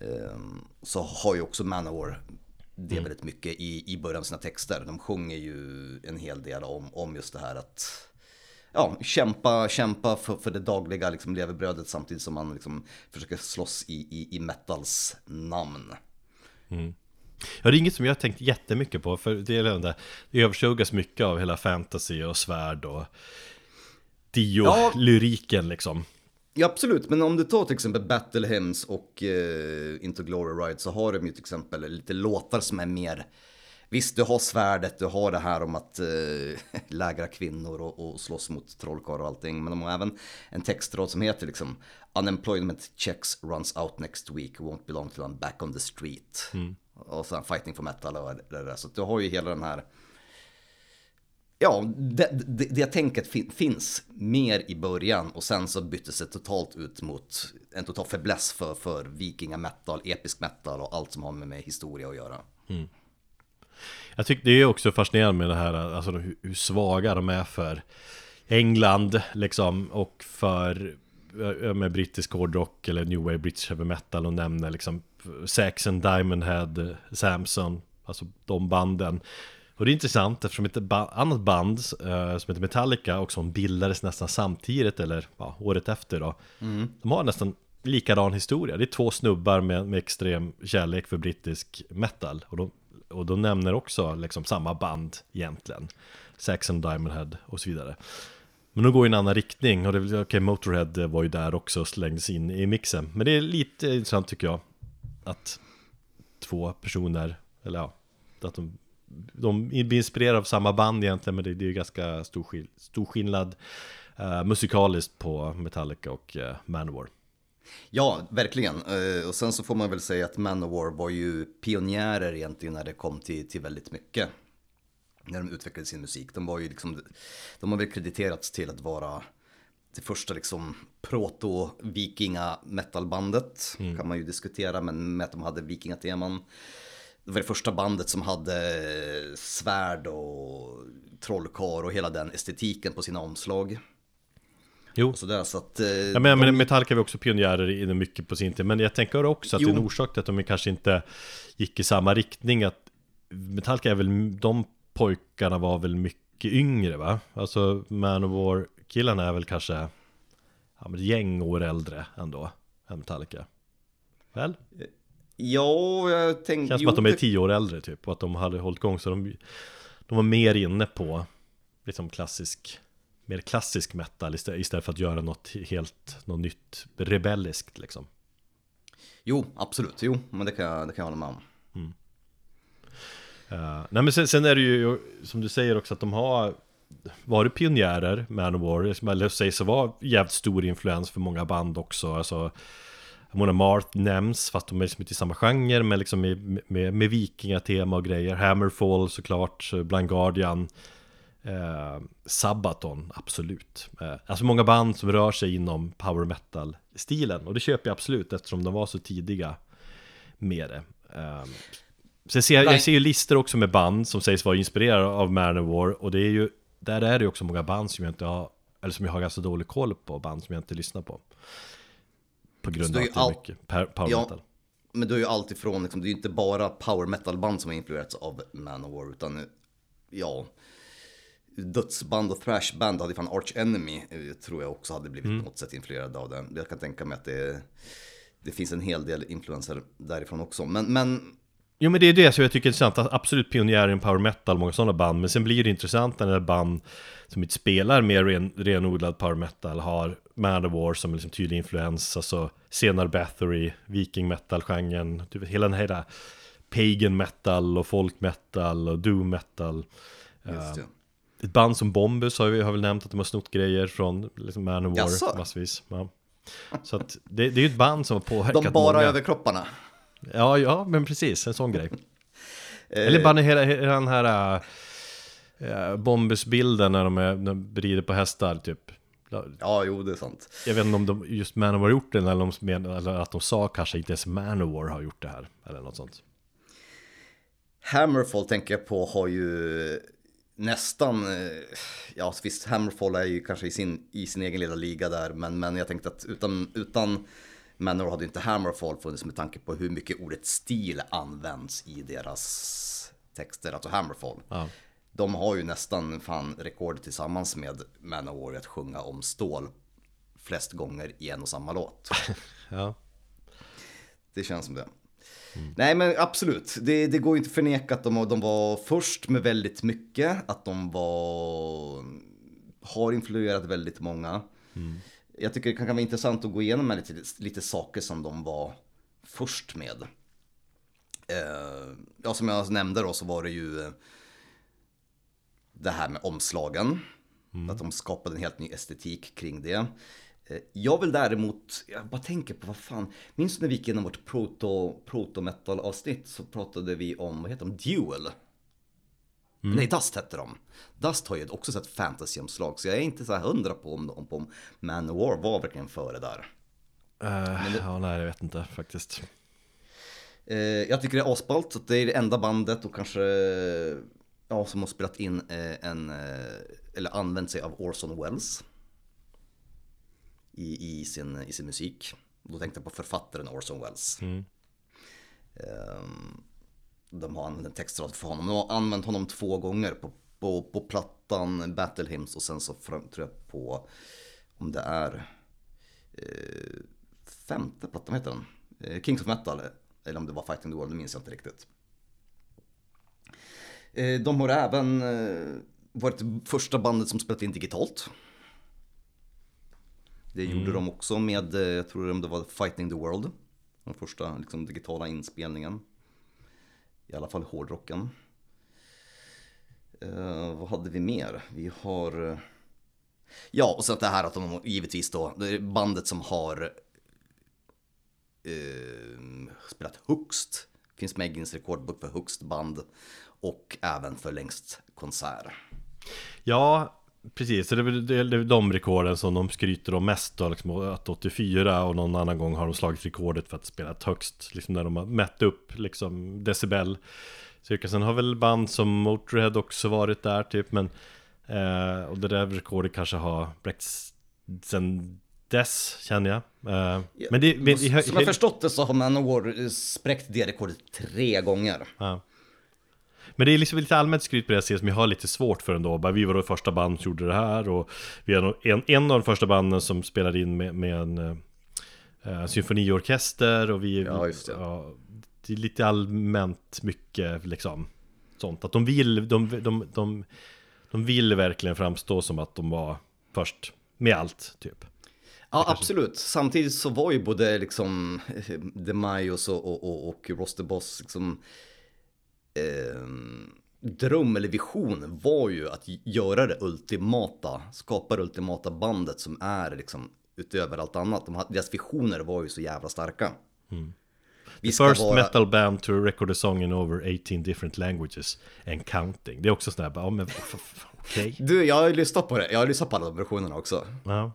Ehm, så har ju också Manowar det väldigt mycket i, i början av sina texter. De sjunger ju en hel del om, om just det här att ja, kämpa, kämpa för, för det dagliga liksom, levebrödet samtidigt som man liksom, försöker slåss i, i, i metals namn. Ja, det är inget som jag har tänkt jättemycket på, för det är det det överskuggas mycket av hela fantasy och svärd och Dio-lyriken liksom. Ja absolut, men om du tar till exempel Battle Hymns och eh, Into Glory Ride så har de ju till exempel lite låtar som är mer Visst, du har svärdet, du har det här om att eh, [laughs] lägra kvinnor och, och slåss mot trollkarlar och allting. Men de har även en textrad som heter liksom Unemployment checks runs out next week, won't belong till I'm back on the street. Och sen Fighting for metal och det där. Så du har ju hela den här Ja, det, det, det tänket fin, finns mer i början och sen så byttes det totalt ut mot en total fäbless för, för vikingametal, episk metal och allt som har med, med historia att göra. Mm. Jag tycker det är också fascinerande med det här, alltså hur, hur svaga de är för England liksom och för med brittisk hårdrock eller new wave british heavy metal och nämner liksom Saxon, Diamond Head, Samson, alltså de banden. Och det är intressant eftersom ett ba annat band eh, som heter Metallica och som bildades nästan samtidigt eller ja, året efter då. De har nästan likadan historia. Det är två snubbar med, med extrem kärlek för brittisk metal. Och de, och de nämner också liksom samma band egentligen. Saxon, Diamond Head och så vidare. Men de går i en annan riktning och det okej, Motorhead var ju där också och slängdes in i mixen. Men det är lite intressant tycker jag. Att två personer, eller ja, att de, de blir inspirerade av samma band egentligen. Men det, det är ju ganska stor, skill- stor skillnad uh, musikaliskt på Metallica och uh, Manowar. Ja, verkligen. Eh, och sen så får man väl säga att Manowar var ju pionjärer egentligen när det kom till, till väldigt mycket. När de utvecklade sin musik. De var ju liksom, de har väl krediterats till att vara det första liksom proto-vikinga metalbandet. Kan man ju diskutera, men med att de hade vikingateman. Det var det första bandet som hade svärd och trollkarl och hela den estetiken på sina omslag. Jo, sådär, så att, eh, Ja, men, men Metallica var också pionjärer i det mycket på sin tid Men jag tänker också att Jo. det är en orsak till att de kanske inte gick i samma riktning att Metallica är väl, de pojkarna var väl mycket yngre va? Alltså Manowar killarna är väl kanske ja, men gäng år äldre ändå än Metallica Väl? Ja, jag tänkte... Känns som att de är tio år äldre typ och att de hade hållit igång så de, de var mer inne på liksom klassisk mer klassisk metal istället, istället för att göra något helt, något nytt rebelliskt liksom. Jo, absolut, jo, men det kan jag, det kan jag hålla med om. Mm. Uh, nej men sen, sen, är det ju som du säger också att de har varit pionjärer, Manowar, eller sägs vara jävligt stor influens för många band också. Alltså, Mona Mart nämns, fast de är liksom inte i samma genre, men liksom med, med, med vikingatema och grejer. Hammerfall såklart, Blind Guardian. Eh, Sabaton, absolut. Eh, alltså många band som rör sig inom power metal-stilen. Och det köper jag absolut eftersom de var så tidiga med det. Eh, så ser, jag ser ju listor också med band som sägs vara inspirerade av Manowar. Och det är ju, där är det också många band som jag inte har, eller som jag har ganska dålig koll på, band som jag inte lyssnar på. På grund av att det är mycket power ja, metal. Men du är ju alltifrån, liksom, det är ju inte bara power metal band som har influerats av Manowar, utan ja, dödsband och thrashband hade fan Arch Enemy eh, tror jag också hade blivit mm. något sätt influerad av det. Jag kan tänka mig att det, det finns en hel del influenser därifrån också. Men, men Jo men det är det som jag tycker är intressant, absolut pionjärer i power metal, många sådana band, men sen blir det intressant när band som inte spelar mer ren, renodlad power metal har Manowar som liksom tydlig influens, alltså senare Bathory, viking metal-genren, typ hela den här pagan metal och folk metal och doom metal. Just det. Uh, ett band som Bombus har vi har väl nämnt att de har snott grejer från liksom Manowar massvis. Ja. Så att det, det är ju ett band som har påverkat De bara många. överkropparna? Ja, ja, men precis, en sån grej. Eh. Eller bara hela, hela den här äh, Bombus-bilden när de, är, när de rider på hästar typ. Ja, jo, det är sant. Jag vet inte om de just Manowar har gjort det eller, om de, eller att de sa kanske inte ens Manowar har gjort det här. Eller något sånt. Hammerfall tänker jag på har ju nästan, eh, ja visst Hammerfall är ju kanske i sin, i sin egen lilla liga där, men, men jag tänkte att utan, utan Manor hade inte Hammerfall funnits med tanke på hur mycket ordet stil används i deras texter, alltså Hammerfall. Ja. De har ju nästan fan rekord tillsammans med Manowar att sjunga om stål flest gånger i en och samma låt. [laughs] ja. Det känns som det. Mm. Nej men absolut, det, det går inte att förneka att de, de var först med väldigt mycket, att de var, har influerat väldigt många. Mm. Jag tycker det kan vara intressant att gå igenom med lite, lite saker som de var först med. Eh, ja, som jag nämnde då så var det ju eh, det här med omslagen. Mm. Att de skapade en helt ny estetik kring det. Eh, jag vill däremot, jag bara tänker på vad fan, minns du när vi gick igenom vårt proto, proto metal avsnitt så pratade vi om, vad heter de, Duel? Mm. Nej, Dust hette de. Dust har ju också sett fantasyomslag så jag är inte så här hundra på om, om, om Manowar var verkligen före där. Uh, det, ja, nej, jag vet inte faktiskt. Uh, jag tycker det är asballt, att det är det enda bandet och kanske ja, som har spelat in uh, en, eller använt sig av Orson Welles i, i, sin, i sin musik. Då tänkte jag på författaren Orson Welles. Mm. Um, de har använt en textrad för honom. De har använt honom två gånger på, på, på plattan Battle Hymns och sen så tror jag på om det är eh, femte plattan, heter den? Eh, Kings of Metal eller om det var Fighting the World, det minns jag inte riktigt. Eh, de har även eh, varit första bandet som spelat in digitalt. Det gjorde mm. de också med, eh, jag tror det var Fighting the World. Den första liksom, digitala inspelningen. I alla fall hårdrocken. Eh, vad hade vi mer? Vi har... Eh, ja, och så att det här att de givetvis då, det är bandet som har eh, spelat högst. Finns med i Guinness rekordbok för högst band och även för längst konsert. Ja, Precis, så det är de rekorden som de skryter om mest då, liksom, att 84 och någon annan gång har de slagit rekordet för att spela högst, liksom när de har mätt upp liksom decibel Cirka. Sen har väl band som Motörhead också varit där typ, men eh, och det där rekordet kanske har bräckts sen dess känner jag. Eh, men det, men, som jag förstått det så har Manowar spräckt det rekordet tre gånger. Ja. Men det är liksom lite allmänt skryt på det som jag har lite svårt för ändå. Bara vi var det första band som gjorde det här och vi är en, en av de första banden som spelade in med, med en uh, symfoniorkester och vi... Ja, just det. Ja, det är lite allmänt mycket liksom sånt. Att de vill, de, de, de, de vill verkligen framstå som att de var först med allt, typ. Ja, absolut. Samtidigt så var ju både liksom The Mayos och, och, och, och Roster Boss liksom eh, dröm eller vision var ju att göra det ultimata, skapa det ultimata bandet som är liksom utöver allt annat. De, deras visioner var ju så jävla starka. Mm. The first vara... metal band to record a song in over 18 different languages and counting. Det är också sådär, ja men okej. Okay. Du, jag har lyssnat på det. Jag har lyssnat på alla de versionerna också. Ja.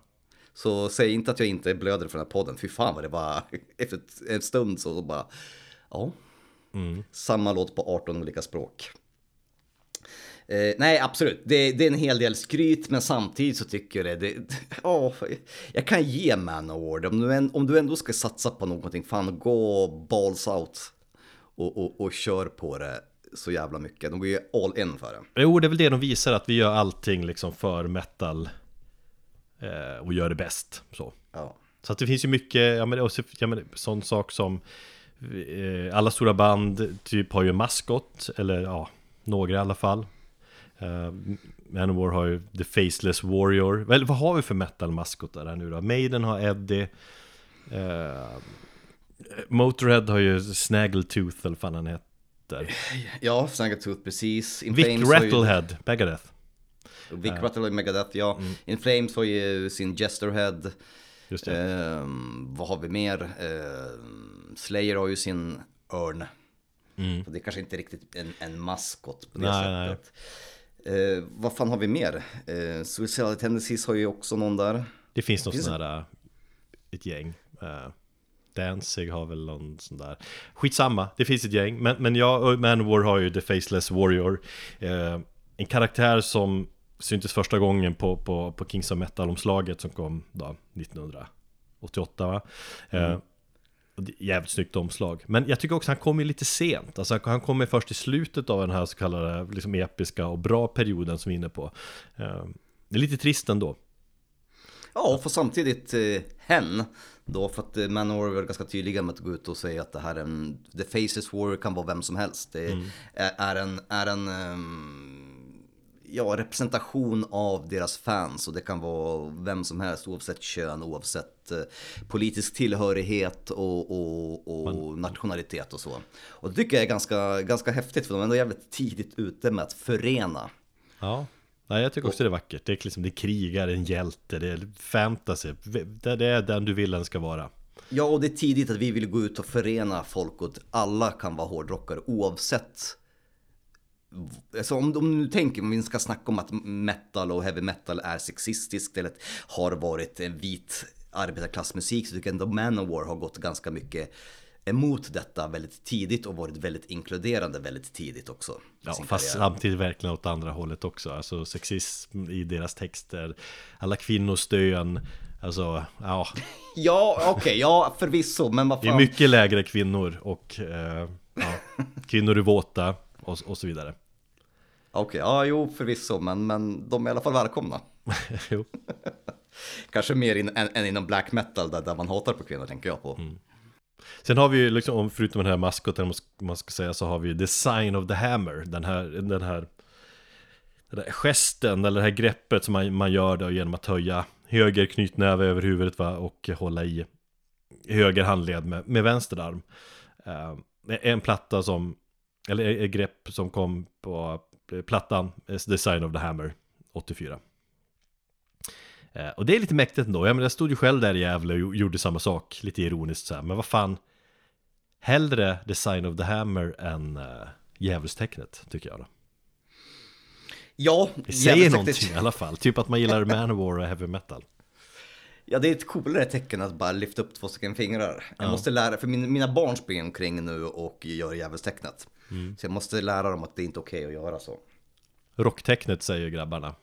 Så säg inte att jag inte blöder för den här podden. Fy fan vad det var [laughs] efter en stund så bara, ja. Mm. Samma låt på 18 olika språk. Eh, nej, absolut. Det, det, är en hel del skryt, men samtidigt så tycker jag det... det [laughs] oh, jag kan ge Manowar om du, om du ändå ska satsa på någonting, fan gå balls out och, och, och kör på det så jävla mycket. De går ju all in för det. Jo, det är väl det de visar, att vi gör allting liksom för metal eh, och gör det bäst. Så. Ja. Så att det finns ju mycket, ja men, också, ja, men sån sak som alla stora band typ har ju en maskot, eller ja, några i alla fall. Uh, Manowar har ju The Faceless Warrior. Väl, vad har vi för metal-maskotar här nu då? Maiden har Eddie. Uh, Motorhead har ju Snaggletooth eller vad fan han heter. Ja, Snaggletooth precis. In Vic Flames Rattlehead, ju... Megadeth. Vic uh, Rattlehead, Megadeth, ja. Mm. In Flames har ju sin Jesterhead. Just det. Uh, vad har vi mer? Uh, Slayer har ju sin Örn. Mm. det är kanske inte riktigt en, en maskot på det nej, sättet. Nej. Eh, vad fan har vi mer? Eh, Suicidal Tendencies har ju också någon där. Det finns något sån här, ett gäng. Uh, Danzig har väl någon sån där. Skitsamma, det finns ett gäng. Men, men jag och Manowar har ju The Faceless Warrior. Uh, en karaktär som syntes första gången på, på, på Kings of Metal-omslaget som kom då 1988 va? Mm. Uh, Jävligt snyggt omslag. Men jag tycker också att han kommer lite sent. Alltså han kommer först i slutet av den här så kallade liksom episka och bra perioden som vi är inne på. Eh, det är lite trist ändå. Ja, för samtidigt eh, hen då, för att eh, Manowar är ganska tydliga med att gå ut och säga att det här är en, The Faces War kan vara vem som helst. Det mm. är, är en, är en um, ja, representation av deras fans och det kan vara vem som helst oavsett kön, oavsett eh, politisk tillhörighet och, och, och nationalitet och så. Och det tycker jag är ganska, ganska häftigt för de är ändå jävligt tidigt ute med att förena. Ja. Nej, jag tycker också det är vackert. Det är liksom det är krigar, en hjälte, det är fantasy. Det, det är den du vill den ska vara. Ja, och det är tidigt att vi vill gå ut och förena folk och att alla kan vara hårdrockare oavsett Alltså om, om du tänker, om vi ska snacka om att metal och heavy metal är sexistiskt eller har varit en vit arbetarklassmusik så tycker jag ändå Manowar har gått ganska mycket emot detta väldigt tidigt och varit väldigt inkluderande väldigt tidigt också. Ja, fast karriär. samtidigt verkligen åt andra hållet också. Alltså sexism i deras texter, alla kvinnors stön, alltså ja. [laughs] ja, okej, okay, ja förvisso, men vad fan. Det är mycket lägre kvinnor och eh, ja, kvinnor är våta och, och så vidare. Okej, okay, ja jo förvisso, men, men de är i alla fall välkomna. [laughs] jo. [laughs] Kanske mer in, än, än, inom black metal där, där man hatar på kvinnor tänker jag på. Mm. Sen har vi ju liksom, förutom den här maskoten man ska säga, så har vi the sign of the hammer. Den här, den här, den här gesten eller det här greppet som man, man gör då genom att höja höger knytnäve över huvudet va, och hålla i höger handled med, med vänster arm. Uh, en platta som, eller ett grepp som kom på plattan The Sign of the Hammer 84 eh, Och det är lite mäktigt ändå, jag, menar, jag stod ju själv där i Gävle och gjorde samma sak, lite ironiskt så här. men vad fan Hellre The Sign of the Hammer än uh, djävulstecknet, tycker jag då Ja, Det säger någonting i alla fall, typ att man gillar [laughs] Manowar och heavy metal Ja, det är ett coolare tecken att bara lyfta upp två stycken fingrar. Jag ja. måste lära, för min, mina barn springer omkring nu och gör djävulstecknet. Mm. Så jag måste lära dem att det är inte okej okay att göra så. Rocktecknet säger grabbarna.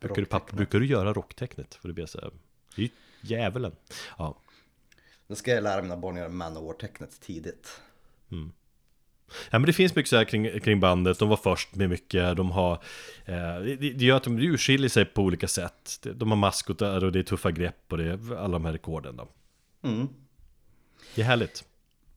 Brukar du, pappa, brukar du göra rocktecknet? För det blir så här, det är ju djävulen. Ja. Nu ska jag lära mina barn att göra Manowar-tecknet tidigt. Mm. Ja men det finns mycket så här kring, kring bandet, de var först med mycket, de har eh, det, det gör att de urskiljer sig på olika sätt De har maskotar och det är tuffa grepp och det är alla de här rekorden då mm. Det är härligt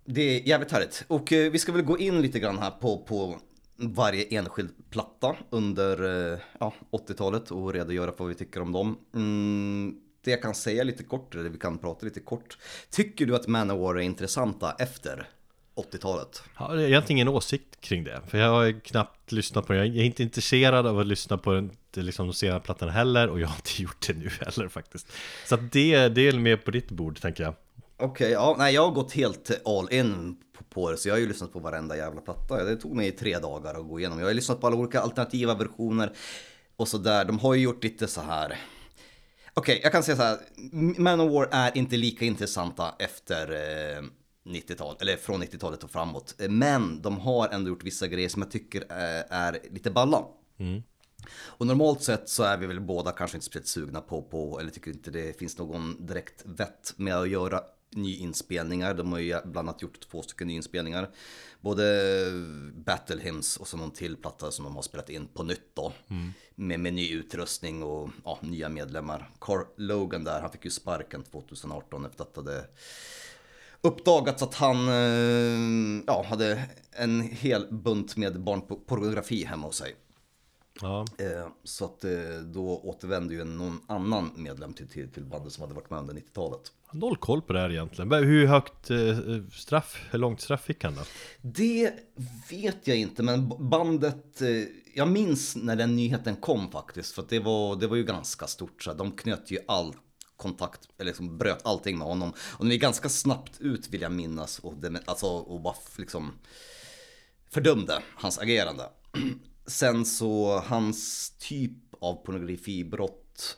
det är jävligt härligt. Och eh, vi ska väl gå in lite grann här på, på varje enskild platta under eh, ja, 80-talet och redogöra för vad vi tycker om dem. Mm, det jag kan säga lite kort, eller vi kan prata lite kort. Tycker du att Manowar är intressanta efter 80-talet? Jag har egentligen ingen åsikt kring det. För jag har knappt lyssnat på det. Jag är inte intresserad av att lyssna på den, liksom, de senare plattorna heller. Och jag har inte [laughs] gjort det nu heller faktiskt. Så att det, det är mer på ditt bord tänker jag. Okej, okay, ja, nej jag har gått helt all in på, det. Så jag har ju lyssnat på varenda jävla platta. Det tog mig tre dagar att gå igenom. Jag har lyssnat på alla olika alternativa versioner. Och så där. De har ju gjort lite så här. Okej, okay, jag kan säga så här. Manowar är inte lika intressanta efter eh, 90-talet, eller från 90-talet och framåt. Men de har ändå gjort vissa grejer som jag tycker är, är lite balla. Mm. Och normalt sett så är vi väl båda kanske inte speciellt sugna på, på, eller tycker inte det finns någon direkt vett med att göra nyinspelningar. De har ju bland annat gjort två stycken nyinspelningar. Både Battle Hymns och så någon till platta som de har spelat in på nytt då. Mm. Med, med ny utrustning och ja, nya medlemmar. Carl Logan där, han fick ju sparken 2018 efter att det hade uppdagats att han eh, ja, hade en hel bunt med barnpornografi hemma hos sig. Ja. Eh, så att eh, då återvände ju någon annan medlem till, till, till bandet som hade varit med under 90-talet. Noll koll på det här egentligen. Hur högt straff, hur långt straff fick han då? Det vet jag inte, men bandet, jag minns när den nyheten kom faktiskt, för det var, det var ju ganska stort. Så de knöt ju allt kontakt, eller liksom bröt allting med honom. Och den är ganska snabbt ut vill jag minnas och, det, alltså, och bara liksom fördömde hans agerande. Sen så hans typ av pornografibrott,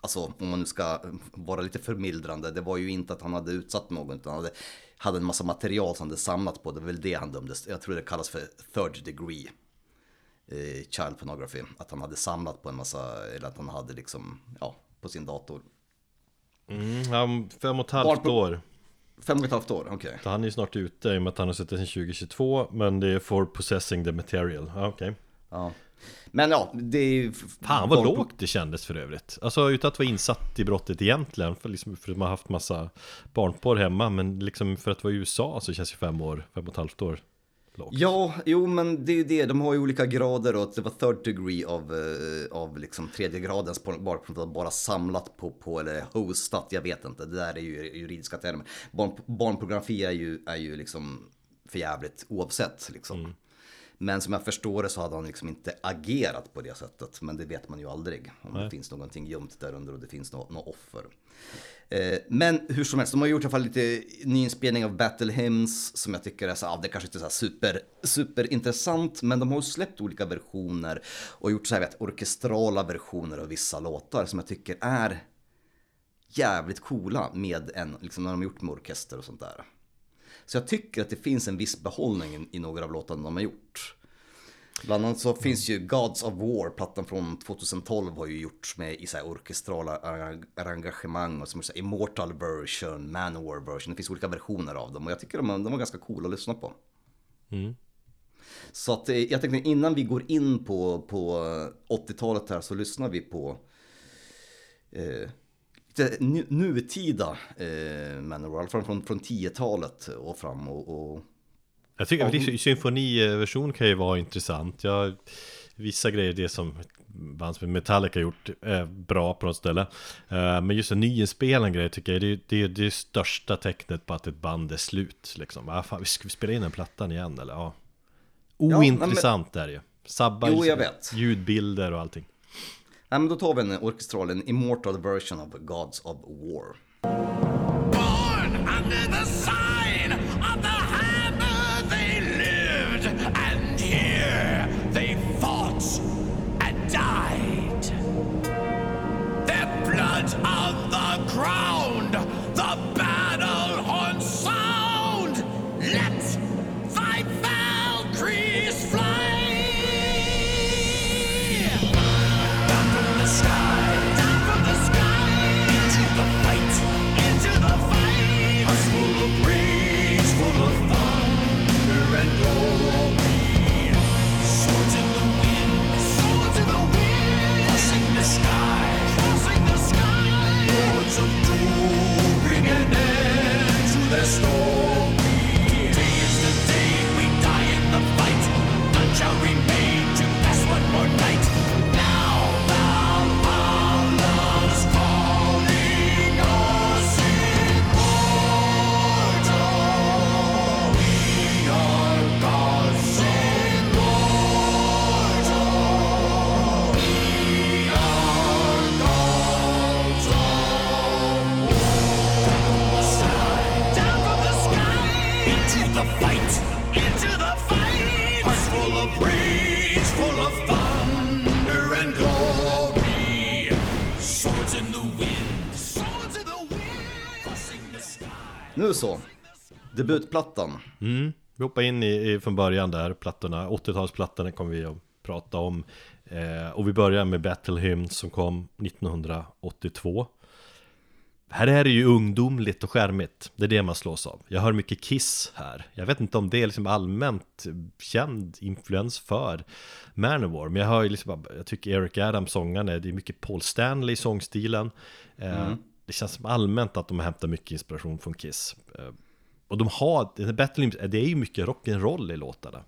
alltså om man nu ska vara lite förmildrande, det var ju inte att han hade utsatt någon utan han hade, hade en massa material som han hade samlat på, det var väl det han dömdes. Jag tror det kallas för third degree eh, child pornography. Att han hade samlat på en massa, eller att han hade liksom, ja, på sin dator Mm, fem och ett halvt år Fem och ett halvt år, okej okay. Han är ju snart ute i och med att han har suttit sedan 2022 Men det är for possessing the material, okej okay. Ja Men ja, det är ju Fan vad lågt det kändes för övrigt Alltså utan att vara insatt i brottet egentligen För, liksom, för att man har haft massa barnporr hemma Men liksom för att vara i USA så känns ju fem år, fem och ett halvt år lågt. Ja, jo men det är ju det, de har ju olika grader och det var third degree av, uh, av liksom tredje gradens bara, bara samlat på, på, eller hostat, jag vet inte, det där är ju juridiska termer. Barn, barnpornografi är ju, är ju liksom förjävligt oavsett liksom. Mm. Men som jag förstår det så hade han liksom inte agerat på det sättet. Men det vet man ju aldrig. Om Nej. det finns någonting gömt där under och det finns något, något offer. Eh, men hur som helst, de har gjort i alla fall lite nyinspelning av Battle Hymns som jag tycker är så, ja, det kanske inte är så super, superintressant, men de har släppt olika versioner och gjort så här, vet, orkestrala versioner av vissa låtar som jag tycker är jävligt coola med en, liksom när de har gjort med orkester och sånt där. Så jag tycker att det finns en viss behållning i några av låtarna de har gjort. Bland annat så finns ju Gods of War, plattan från 2012 har ju gjorts med i så här orkestrala arrangemang och som så Immortal version, Manowar version. Det finns olika versioner av dem och jag tycker de, de var ganska coola att lyssna på. Mm. Så att eh, jag tänkte innan vi går in på, på 80-talet här så lyssnar vi på eh, lite nutida eh, Manowar, från, från, från 10-talet och fram och, och jag tycker att symfoniversion kan ju vara intressant. Jag, vissa grejer, det som band som Metallica gjort, är bra på något ställe. Eh, men just en nyinspelad grej tycker jag, det, det är det största tecknet på att ett band är slut. Liksom. Ah, fan, ska vi spela in den plattan igen eller? Ja. Ointressant ja, men... är det ju. Sabbar jo, jag vet. ljudbilder och allting. Nej, men då tar vi en orkestral, en immortal version of Gods of War. Born under the sign Nu så. Debutplattan. Vi hoppar in i, i från början där, plattorna, 80-talsplattorna kommer vi att prata om. Eh, Och vi börjar med Battle Hymns som kom 1982 Här är det ju ungdomligt och skärmigt, det är det man slås av. Jag hör mycket Kiss här. Jag vet inte om det är liksom allmänt känd influens för Manowar Men jag hör ju liksom, jag tycker Eric Adams sångaren är, det är mycket Paul Stanley i sångstilen eh, det känns som allmänt att de hämtar mycket inspiration från Kiss. Eh, och de har, Battle Hymns, eh, det är ju mycket rock'n'roll i låtarna.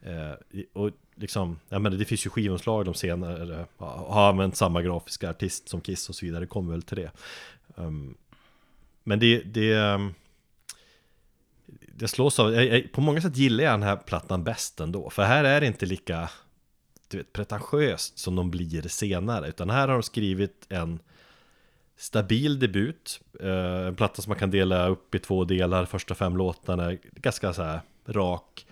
Eh, och liksom, jag menar det finns ju skivomslag de senare Har använt samma grafiska artist som Kiss och så vidare, det kommer väl till det. Ehm, men det, det ehm, Det slås av, jag, jag, på många sätt gillar jag den här plattan bäst ändå För här är det inte lika du vet, pretentiöst som de blir senare Utan här har de skrivit en stabil debut. Eh, En platta som man kan dela upp i två delar. Första fem låtarna är ganska så här rak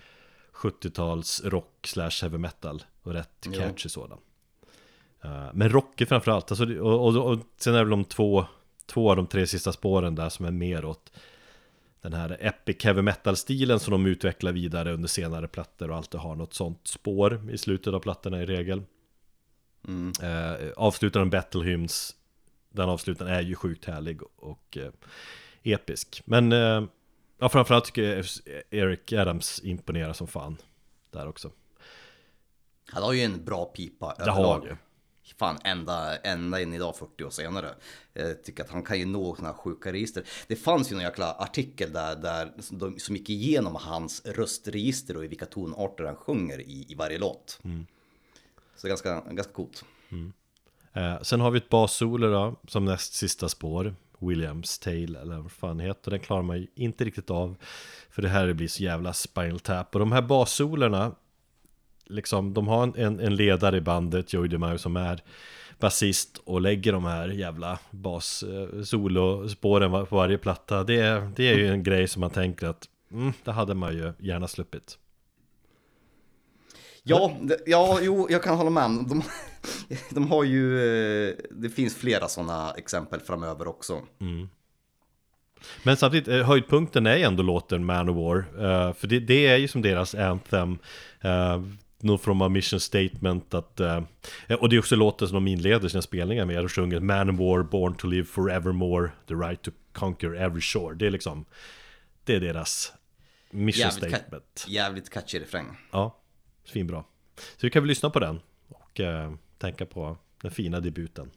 70-tals rock slash heavy metal Och rätt Jo. catchy sådan. Eh, Men rockig framförallt alltså, och, och, och sen är det väl de två Två av de tre sista spåren där som är mer åt Den här epic heavy metal stilen som de utvecklar vidare under senare plattor och alltid har något sånt spår i slutet av plattorna i regel. Eh, Avslutaren Battle Hymns Den avslutaren är ju sjukt härlig och eh, episk Men eh, ja, framförallt tycker jag Eric Adams imponerar som fan Där också Han har ju en bra pipa Det har han ju. Fan, ända, ända in idag 40 år senare. Jag tycker att han kan ju nå sådana sjuka register. Det fanns ju någon jäkla artikel där, där som, de, som gick igenom hans röstregister och i vilka tonarter han sjunger i, i varje låt. Mm. Så ganska, ganska coolt eh, Sen har vi ett bassolo då Som näst sista spår Williams Tale eller vad fan heter Den klarar man ju inte riktigt av För det här blir så jävla Spinal Tap Och de här bassolerna, liksom, de har en, en, en ledare i bandet, Joey DeMaio, som är basist och lägger de här jävla bas eh, solospåren på varje platta. Det, är- det är ju en grej som man tänker att mm, det hade man ju gärna sluppit. Ja, det, ja, jo, jag kan hålla med. De, [laughs] de har ju, eh, det finns flera sådana exempel framöver också. Men samtidigt, eh, höjdpunkten är ändå låten Manowar. Uh, för det, det är ju som deras anthem. Uh, No from a mission statement att eh, Och det är också låten som de inleder sina spelningar med och sjunger Manowar, born to live forevermore The right to conquer every shore Det är liksom Det är deras mission Jävligt, statement ka- jävligt catchy refräng. Ja, svinbra Så vi kan väl lyssna på den Och eh, tänka på den fina debuten.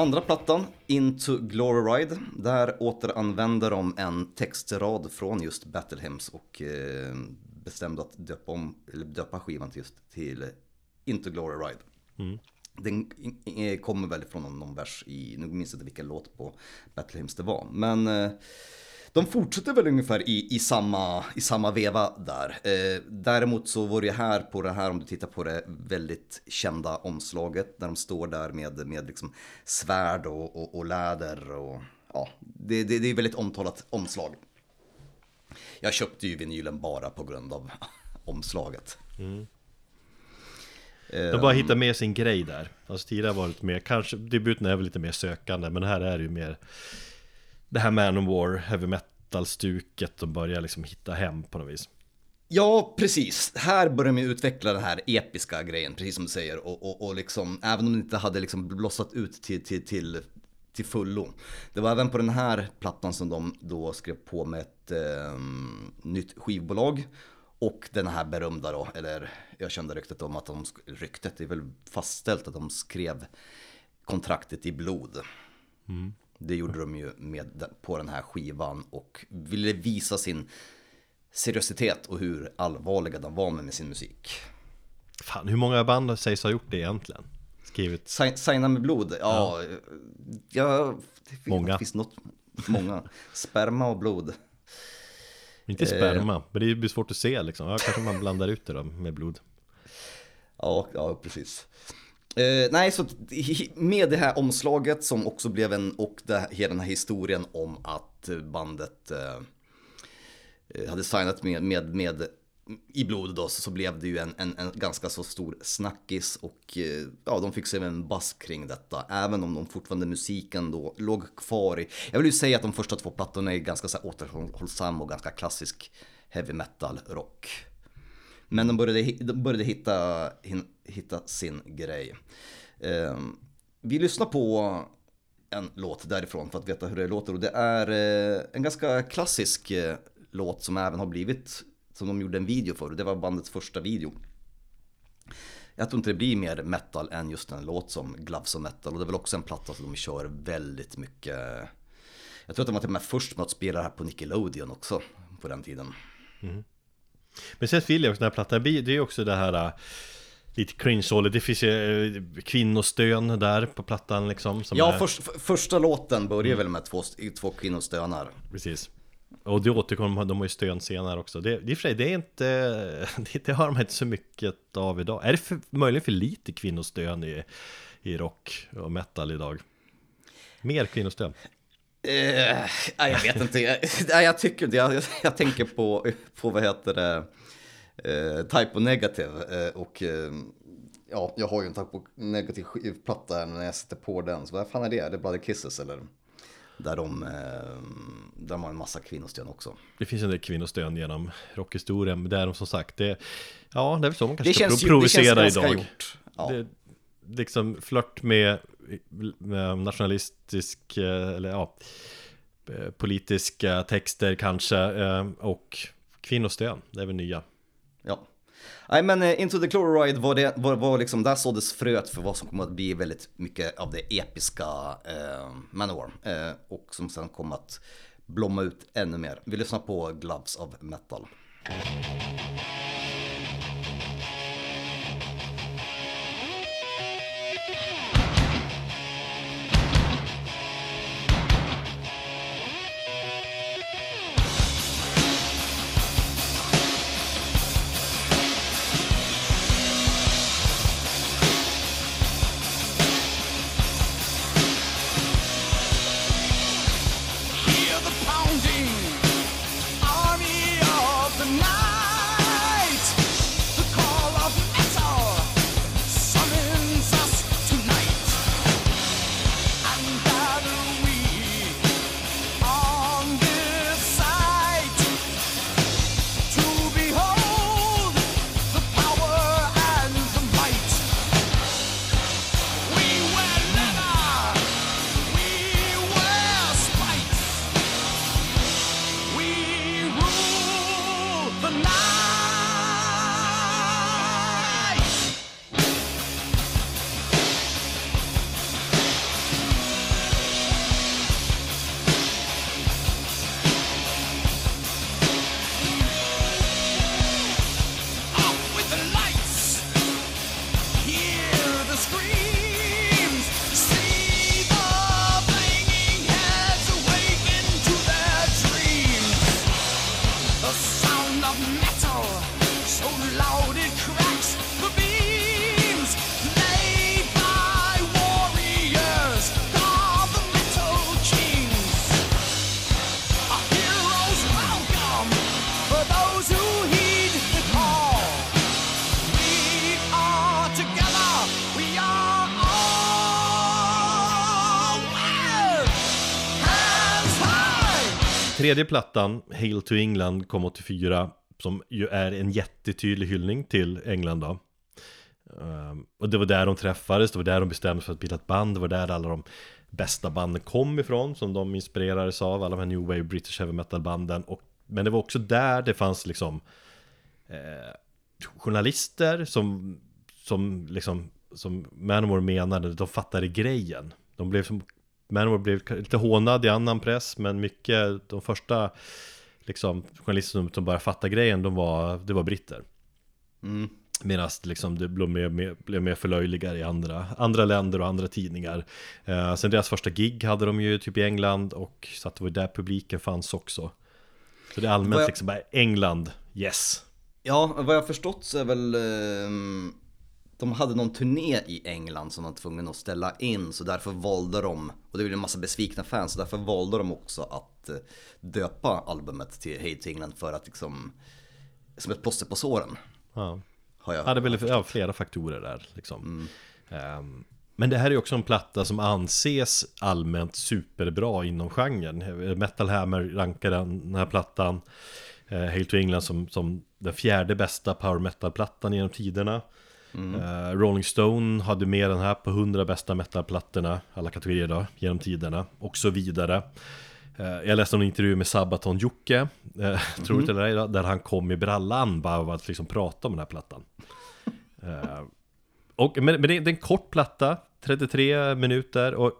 Andra plattan, Into Glory Ride, där återanvänder de en textrad från just Battle Hymns och eh, bestämde att döpa, om, eller döpa skivan till just till Into Glory Ride. Den i- i- kommer väl från någon, vers i, nu minns jag inte vilken låt på Battle Hymns det var, men eh, de fortsätter väl ungefär i, i, samma, i samma veva där. Eh, däremot så var det här på det här, om du tittar på det väldigt kända omslaget, där de står där med, med liksom svärd och, och, och läder och ja, det, det, det är väldigt omtalat omslag. Jag köpte ju vinylen bara på grund av [laughs] omslaget. De bara hittar med sin grej där Alltså tidigare var det lite mer, kanske debuten är väl lite mer sökande Men här är det ju mer Det här Manowar, heavy metal-stuket De börjar liksom hitta hem på något vis Ja, precis. Här börjar man utveckla den här episka grejen, precis som du säger. Och, och, och liksom, även om det inte hade liksom blossat ut till, till, till, till fullo. Det var även på den här plattan som de då skrev på med ett eh, nytt skivbolag. Och den här berömda då, eller jag kände ryktet om att de, ryktet det är väl fastställt att de skrev kontraktet i blod. Det gjorde de ju med, på den här skivan och ville visa sin seriositet och hur allvarliga de var med, med sin musik. Fan, hur många band sägs ha gjort det egentligen? Skrivit Si- Signa med blod, ja, ja. det finns- Många. Det finns något, många. Sperma och blod. Inte sperma, men det blir svårt att se liksom Ja, kanske man blandar ut det då med blod Ja, ja precis. Eh, nej, så med det här omslaget som också blev en, och det, hela den här historien om att eh, bandet eh, eh, hade signat med, med, med i blodet då, så, så blev det ju en, en, en ganska så stor snackis och eh, ja, de fick sig en bass kring detta. Även om de fortfarande musiken då låg kvar i, jag vill ju säga att de första två plattorna är ganska så här återhållsam och ganska klassisk heavy metal rock. Men de började, de började hitta, hitta sin grej. Ehm, vi lyssnar på en låt därifrån för att veta hur det låter och det är eh, en ganska klassisk eh, låt som även har blivit, som de gjorde en video för det var bandets första video. Jag tror inte det blir mer metal än just en låt som Gloves of Metal och det är väl också en platta som de kör väldigt mycket. Jag tror att de var till och med först med att spela det här på Nickelodeon också på den tiden. Mm. Men sen vill jag också den här plattan, det är också det här äh, Lite cringe det finns ju äh, kvinnostön där på plattan liksom som Ja, är, för, första låten börjar väl med två, två kvinnor stönar. Precis Och det återkommer, de har ju stön senare också Det, det, sig, det är inte, [laughs] det, det har man inte så mycket av idag Är det för, möjligen för lite kvinnostön i, i rock och metal idag? Mer kvinnostön? Eh, nej, jag vet inte, jag, [laughs] jag tycker inte, jag, jag tänker på, på vad heter det, eh, Type O Negative eh, och eh, ja, jag har ju en Type O Negative skivplatta när jag sätter på den, så vad fan är det? Är det Bloody Kisses eller? Där de, eh, där de har en massa kvinnostön också. Det finns en del kvinnostön genom rockhistorien Men det är de som sagt, det, ja det är väl så man kanske Det ska känns, pro- ju, det känns provocera idag gjort. Ja. det, liksom flört med Eh, nationalistisk, eh, eller ja, eh, politiska texter kanske och kvinnostön, det är väl nya. Ja. Nej men Into the Chloride var det, var, var liksom, där såddes fröet för vad som kommer att bli väldigt mycket av det episka eh, Manowar. Eh, och som sen kommer att blomma ut ännu mer. Vi lyssnar på Gloves of Metal. Tredje plattan, Hail to England, kom 84 Som ju är en jättetydlig hyllning till England då. Um, Och det var där de träffades, det var där de bestämde sig för att bilda ett band Det var där alla de bästa banden kom ifrån Som de inspirerades av, alla de här New Wave British Heavy Metal banden. Och, Men det var också där det fanns liksom eh, Journalister som Som liksom Som Manowar menade, de fattade grejen. De blev som Manowar blev lite hånad i annan press Men mycket, de första Liksom journalister som, bara fattade grejen, de var, det var britter. Medan liksom det blev mer, mer, blev mer förlöjligare i andra, andra länder och andra tidningar. Eh, Sen deras första gig hade de ju typ i England och så att det var där publiken fanns också. Så det är allmänt jag- liksom bara England, yes. Ja, vad jag förstått så är väl ehm, De hade någon turné i England som de var tvungna att ställa in så därför valde de Och det blev en massa besvikna fans så därför valde de också att eh, döpa albumet till Hate to England för att liksom Som ett plåster på såren. Ja, har jag ja det är väl ja, flera faktorer där liksom. Ehm, Men det här är också en platta som anses allmänt superbra inom genren. Metal Hammer rankar den, den här plattan eh, Hail to England som, som den fjärde bästa power metal-plattan genom tiderna Eh, Rolling Stone hade med den här på 100 bästa metalplattorna, alla kategorier då, genom tiderna och så vidare. Eh, jag läste en intervju med Sabaton Jocke, eh, [laughs] tror det eller ej, där han kom i brallan bara av att liksom prata om den här plattan. Eh, och, men, men det, det är en kort platta, 33 minuter och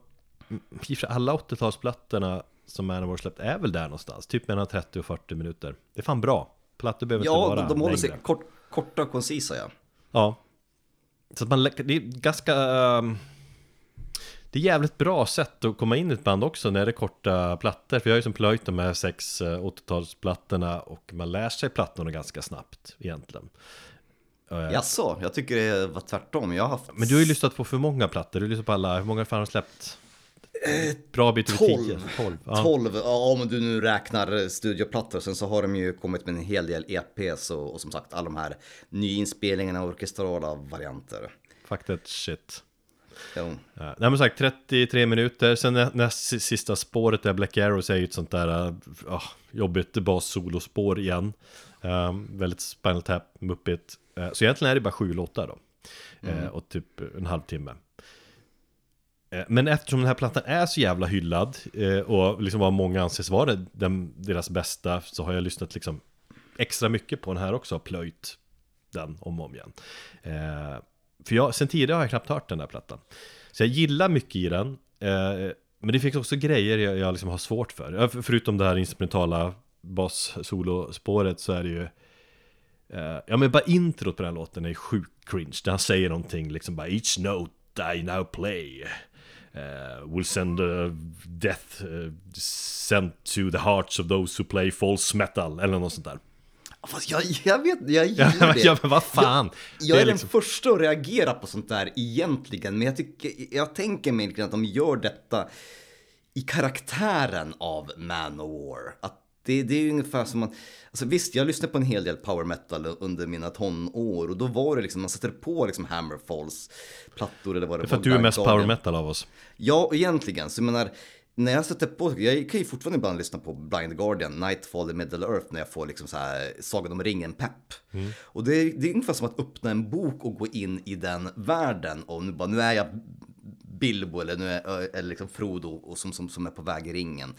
alla 80-talsplattorna som Manowar släppt är väl där någonstans, typ mellan 30 och 40 minuter. Det är fan bra. Plattor behöver inte Ja, vara de, de håller sig kort, korta och koncisa ja Ja. Så att man, det är ganska... ehm, det är jävligt bra sätt att komma in i ett band också när det är korta plattor. För jag har ju som plöjt de här sex eh, 80-talsplattorna och man lär sig plattorna ganska snabbt egentligen. Eh, Jaså, jag tycker det var tvärtom. Jag har haft Men du har ju lyssnat på för många plattor, du har lyssnat på alla, hur många fan har du släppt? Bra bit över 10? 12. 12. Ja. 12, ja om du nu räknar studioplattor. Sen så har de ju kommit med en hel del EPs och, och som sagt alla de här nyinspelningarna och orkestrala varianter. Fuck that shit. Jo. Ja, nej men sagt 33 minuter, sen nä- näst sista spåret där Black Arrows är ju ett sånt där uh, jobbigt bas-solospår igen. Um, väldigt Spinal Tap, muppigt. Uh, så egentligen är det bara sju låtar då. Eh, och typ en halvtimme. Eh, men eftersom den här plattan är så jävla hyllad eh, och liksom vad många anses vara den, deras bästa så har jag lyssnat liksom extra mycket på den här också och plöjt den om och om igen. Eh, för jag, sen tidigare har jag knappt hört den där plattan. Så jag gillar mycket i den. Men det finns också grejer jag, jag liksom har svårt för. Förutom det här instrumentala bas-solospåret så är det ju Ja men bara introt på den här låten är sjukt cringe. Där han säger någonting liksom bara Each note I now play eh, Will send a death eh, sent to the hearts of those who play false metal Eller något sånt där Fast jag, jag vet, jag Ja [laughs] gillar det. ja, men vad fan Jag Det är, liksom- den första att reagera på sånt där egentligen, men jag, tycker, jag tänker mig att de gör detta i karaktären av Manowar. Att det, det är ju ungefär som man, alltså visst jag lyssnade på en hel del power metal under mina tonår och då var det liksom, man sätter på liksom Hammerfalls plattor eller vad det För var. att du är mest Guardian. power metal av oss Ja, egentligen. Så jag menar, när jag sätter på, jag kan ju fortfarande ibland lyssna på Blind Guardian, Nightfall i Middle Earth när jag får liksom så här Sagan om ringen-pepp. Och det är, det är ungefär som att öppna en bok och gå in i den världen och nu bara, nu är jag Bilbo eller nu är eller liksom Frodo och som, som, som är på väg i ringen.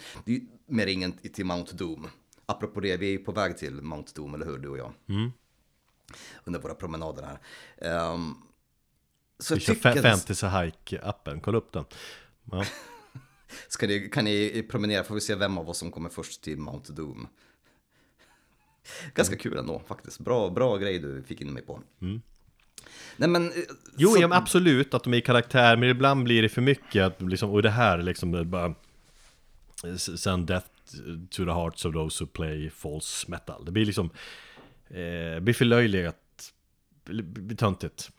Med ringen till Mount Doom. Apropå det, vi är ju på väg till Mount Doom, eller hur, du och jag? Under våra promenader här. Ehm, så Vi jag kör tycker Fantasy Hike-appen, kolla upp den ja. [laughs] Ska ni, kan ni promenera får vi se vem av oss som kommer först till Mount Doom. Ganska kul ändå faktiskt. Bra, bra grej du fick in mig på. Nej men... eh, Jo, så- ja, absolut att de är i karaktär, men ibland blir det för mycket att liksom, och det här liksom det bara Send death to the hearts of those who play false metal Det blir liksom eh, blir förlöjligat blir- blir töntigt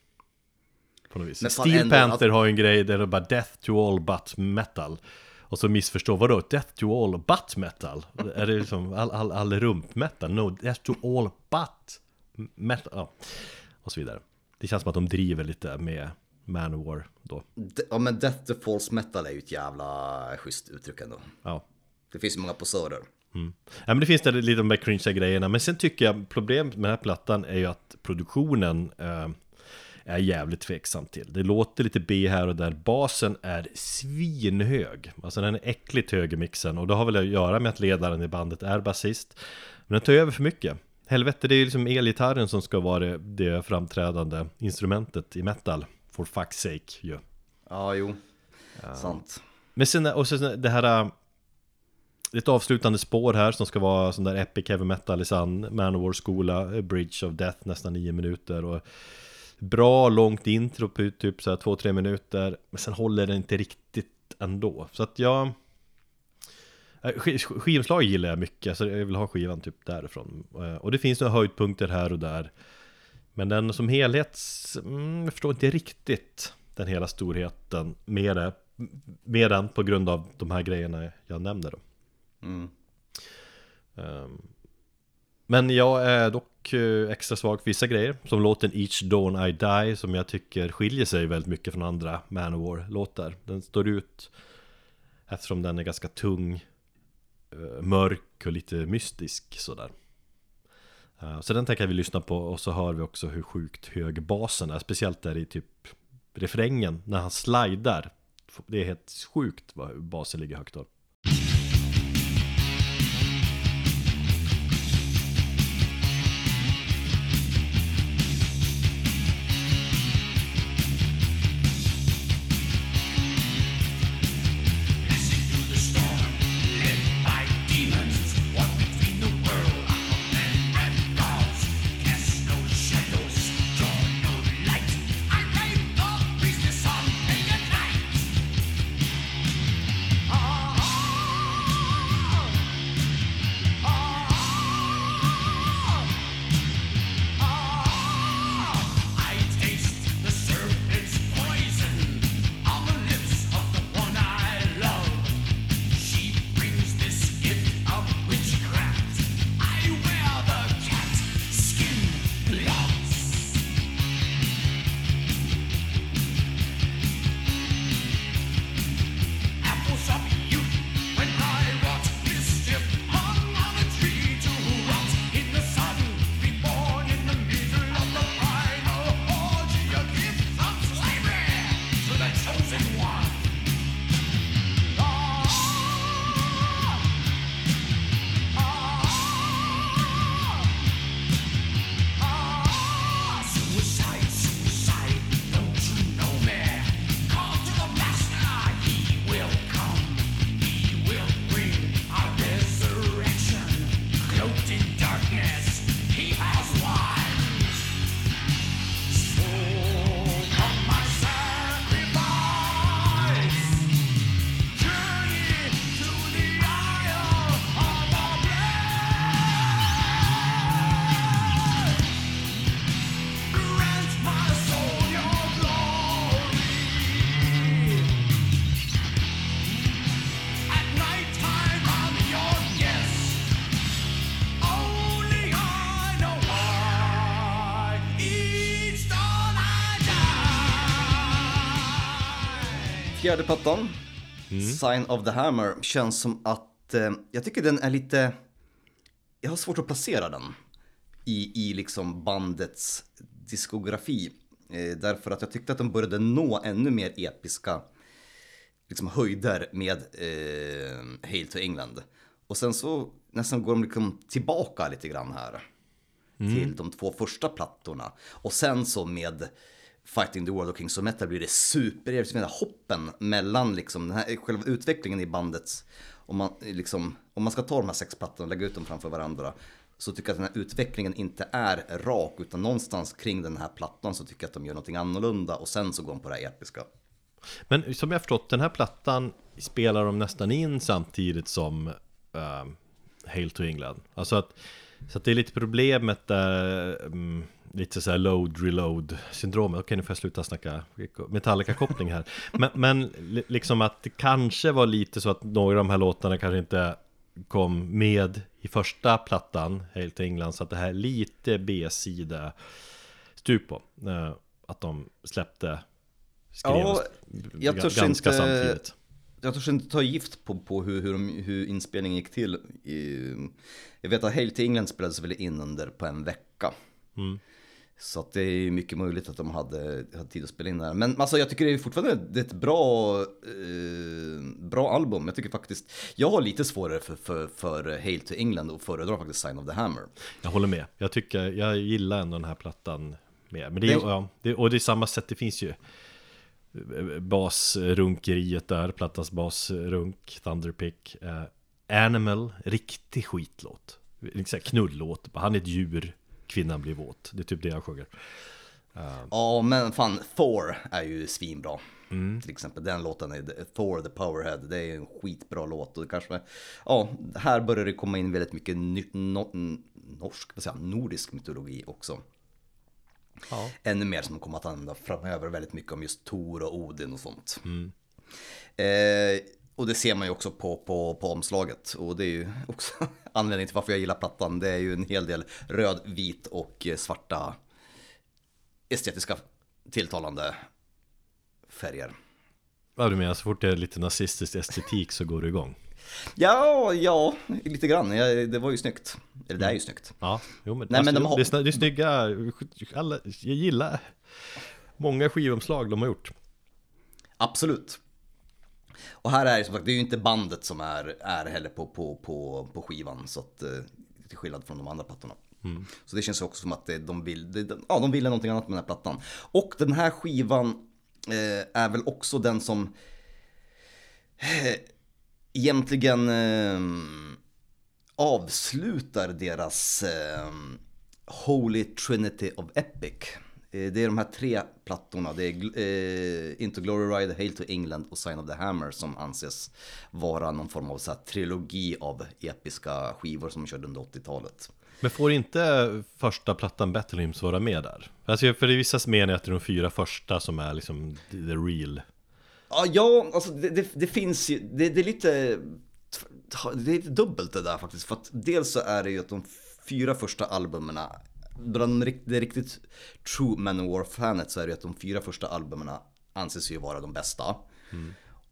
På något vis Steel ändå, Panther har ju en grej där det bara death to all but metal Och så missförstå, vadå? Death to all but metal? är det liksom all, all, all rump-metal? No, death to all but metal ja. Och så vidare Det känns som att de driver lite med Manowar då. Ja men Death to False Metal är ju ett jävla schysst uttryck ändå. Ja. Det finns ju många posörer. Ja men det finns där lite de där cringe grejerna Men sen tycker jag problemet med den här plattan är ju att produktionen eh, är jävligt tveksam till. Det låter lite B här och där. Basen är svinhög. Alltså den är äckligt hög i mixen Och det har väl att göra med att ledaren i bandet är basist. Men den tar över för mycket Helvete det är ju liksom elgitarren som ska vara det, det framträdande instrumentet i metal For fuck's sake ju Ja, jo. Sant. Men sen, och sen det här äh, det är ett avslutande spår här som ska vara sån där epic heavy metal i sann Manowar-skola, A Bridge of Death, nästan nio minuter och Bra långt intro på typ så här två, tre minuter Men sen håller det inte riktigt ändå Så att jag äh, sk- sk- Skivomslag gillar jag mycket, så jag vill ha skivan typ därifrån. Eh, Och det finns några höjdpunkter här och där. Men den som helhet, mm, jag förstår inte riktigt den hela storheten med det Med den på grund av de här grejerna jag nämnde då. Mm. Ehm, Men jag är dock eh, extra svag för vissa grejer Som låten Each Dawn I Die Som jag tycker skiljer sig väldigt mycket från andra Manowar-låtar Den står ut Eftersom den är ganska tung eh, Eh, mörk och lite mystisk sådär. Eh, så den tänker jag vi lyssna på och så hör vi också hur sjukt hög basen är Speciellt där i typ refrängen när han slidar. Det är helt sjukt vad basen ligger högt då. Fjärde plattan, Sign of the Hammer, känns som att eh, jag tycker den är lite... Jag har svårt att placera den i, i liksom bandets diskografi. Eh, därför att jag tyckte att de började nå ännu mer episka liksom höjder med eh, Hail to England. Och sen så nästan går de liksom tillbaka lite grann här. Till de två första plattorna. Och sen så med Fighting the World och Kings of Metal blir det super, som den här hoppen mellan liksom den här själva utvecklingen i bandets, om man, liksom, om man ska ta de här sex plattorna och lägga ut dem framför varandra, så tycker jag att den här utvecklingen inte är rak, utan någonstans kring den här plattan så tycker jag att de gör någonting annorlunda och sen så går de på det här episka. Men som jag har förstått, den här plattan spelar de nästan in samtidigt som uh, Hail to England. Alltså att, så att det är lite problemet där, um, lite så här load reload syndromet. Okej, nu får jag sluta snacka Metallica-koppling här. [laughs] Men, men li- liksom att det kanske var lite så att några av de här låtarna kanske inte kom med i första plattan, Hail to England, så att det här är lite B-sida stup på. Eh, att de släppte, skrev Ja, jag ga- törs ganska inte- samtidigt. Jag törs inte ta gift på, på hur, hur, de, hur inspelningen gick till. Jag vet att Hail to England spelades väl in under på en vecka. Så att det är mycket möjligt att de hade, hade tid att spela in det här. Men alltså jag tycker det är fortfarande det är ett bra, eh, bra album. Jag tycker faktiskt, jag har lite svårare för, för, för Hail to England och föredrar faktiskt Sign of the Hammer. Jag håller med. Jag tycker, jag gillar ändå den här plattan mer. Men det är, Det- ja, det, och det är samma sätt, det finns ju basrunkeriet där, plattans basrunk, Thunderpick. Eh, Animal, riktig skitlåt. Här Knullåt, han är ett djur, kvinnan blir våt. Det är typ det jag sjunger. Ja men fan, Thor är ju svinbra. Till exempel den låten, är Thor the Powerhead, det är en skitbra låt. Och kanske, ja, här börjar det komma in väldigt mycket ny, no, norsk, vad säger nordisk mytologi också. Ja. Ännu mer som kommer att använda framöver väldigt mycket om just Tor och Odin och sånt. Eh, och det ser man ju också på, på, på omslaget. Och det är ju också [laughs] anledningen till varför jag gillar plattan. Det är ju en hel del röd, vit och eh, svarta estetiska tilltalande färger. Vad du menar, så fort det är lite nazistisk estetik så går det igång. Ja, ja, lite grann. Ja, det var ju snyggt. Eller det är ju snyggt. Ja, jo men, Nej, alltså, men de har- det, är, sna- det är snygga, alla, jag gillar många skivomslag de har gjort. Absolut. Och här är det som sagt, det är ju inte bandet som är, är heller på, på, på, på skivan. Så att, eh, till skillnad från de andra plattorna. Så det känns också som att de, vill, ja, de ville någonting annat med den här plattan. Och den här skivan eh, är väl också den som eh, egentligen eh, avslutar deras eh, Holy Trinity of Epic. Eh, Det är de här tre plattorna, det är eh, Into Glory Ride, Hail to England och Sign of the Hammer som anses vara någon form av så här, trilogi av episka skivor som körde under 80-talet. Men får inte första plattan Battle Hymns vara med där? Alltså för det är vissa som menar att det är de fyra första som är liksom the real Ja, alltså det, det, det finns ju, det, det är lite, det är lite dubbelt det där faktiskt. För att dels så är det ju att de fyra första albumen, bland det riktigt true Manowar-fanet så är det ju att de fyra första albumen anses ju vara de bästa.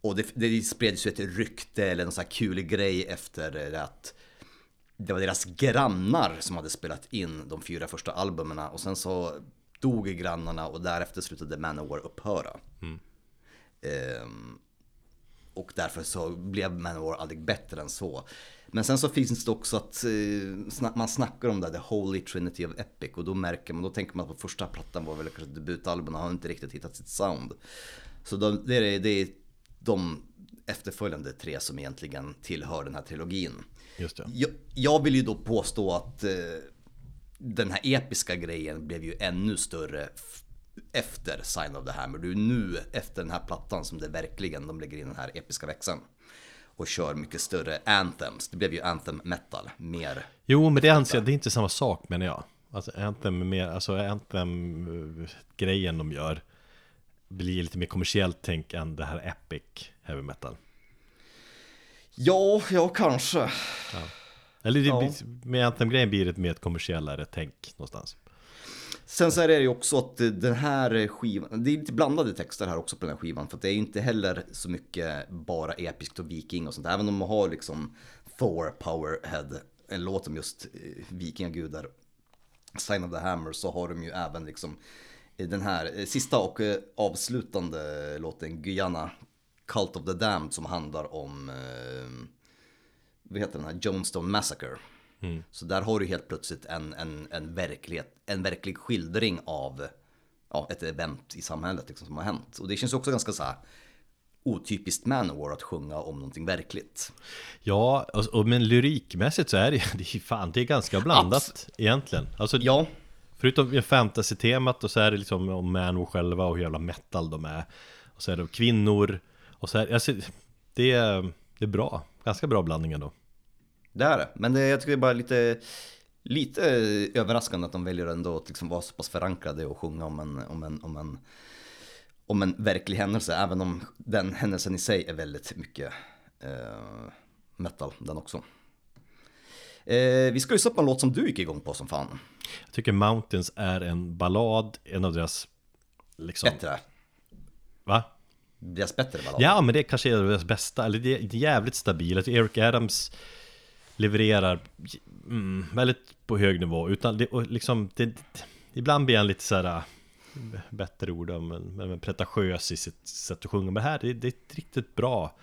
Och det, det spreds ju ett rykte eller någon sån här kul grej efter att det var deras grannar som hade spelat in de fyra första albumen och sen så dog grannarna och därefter slutade Manowar upphöra. Ehm, och därför så blev Manowar aldrig bättre än så. Men sen så finns det också att eh, man snackar om det, här, The Holy Trinity of Epic och då märker man, då tänker man på första plattan var väl kanske debutalbumet och har inte riktigt hittat sitt sound. Så de, det, är, det är de efterföljande tre som egentligen tillhör den här trilogin. Just det. Jag, jag vill ju då påstå att eh, den här episka grejen blev ju ännu större efter Sign of the Hammer. Det är nu efter den här plattan som det verkligen de lägger in den här episka växeln. Och kör mycket större anthems. Det blev ju anthem metal mer. Jo men det anser jag, det är inte samma sak menar jag Alltså Anthem mer, alltså Anthem-grejen de gör Blir lite mer kommersiellt tänk än det här Epic Heavy Metal Ja, ja kanske. Eller det, Ja. med Anthem-grejen blir det ett mer kommersiellare tänk någonstans Sen så är det ju också att den här skivan, det är lite blandade texter här också på den här skivan. För att det är ju inte heller så mycket bara episkt och viking och sånt. Även om man har liksom Thor, Powerhead, en låt om just eh, vikingagudar, Sign of the Hammer, så har de ju även liksom eh, den här eh, sista och avslutande låten Guyana, Cult of the Damned, som handlar om vad heter den här, Jonestone Massacre. Så där har du helt plötsligt en, en, en, verklighet, en verklig skildring av ja, ett event i samhället liksom, som har hänt. Och det känns också ganska så här otypiskt Manowar att sjunga om någonting verkligt. Ja, och, och, men lyrikmässigt så är det, [laughs] det är fan, det är ganska blandat egentligen. Alltså Ja, Förutom fantasy-temat och så är det liksom om Manowar själva och hur jävla metal de är. Och så är det kvinnor Och så är alltså, det, är, det är bra, ganska bra blandning ändå det är det. Men det, jag tycker det är bara lite, lite överraskande att de väljer ändå att liksom vara så pass förankrade och sjunga om en, om en, om en, om en verklig händelse. Även om den händelsen i sig är väldigt mycket eh, metal den också. Eh, vi ska lyssna på en låt som du gick igång på som fan. Jag tycker Mountains är en ballad, en av deras liksom, Bättre. Va? deras bättre ballad. Ja, men det kanske är deras bästa, eller det är jävligt stabilt. Eric Adams levererar mm, väldigt på hög nivå, utan det, och liksom, det, ibland blir han lite såhär bättre ord om, men, men pretentiös i sitt sätt att sjunga. Men här, det, det är ett riktigt bra,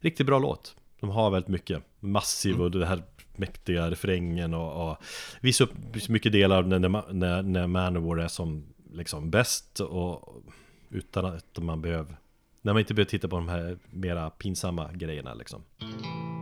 riktigt bra låt. De har väldigt mycket, massiv och det här mäktiga refrängen och, och visar upp så mycket delar när, när, när Manowar är som liksom bäst och utan att man behöver när man inte behöver titta på de här mera pinsamma grejerna liksom. So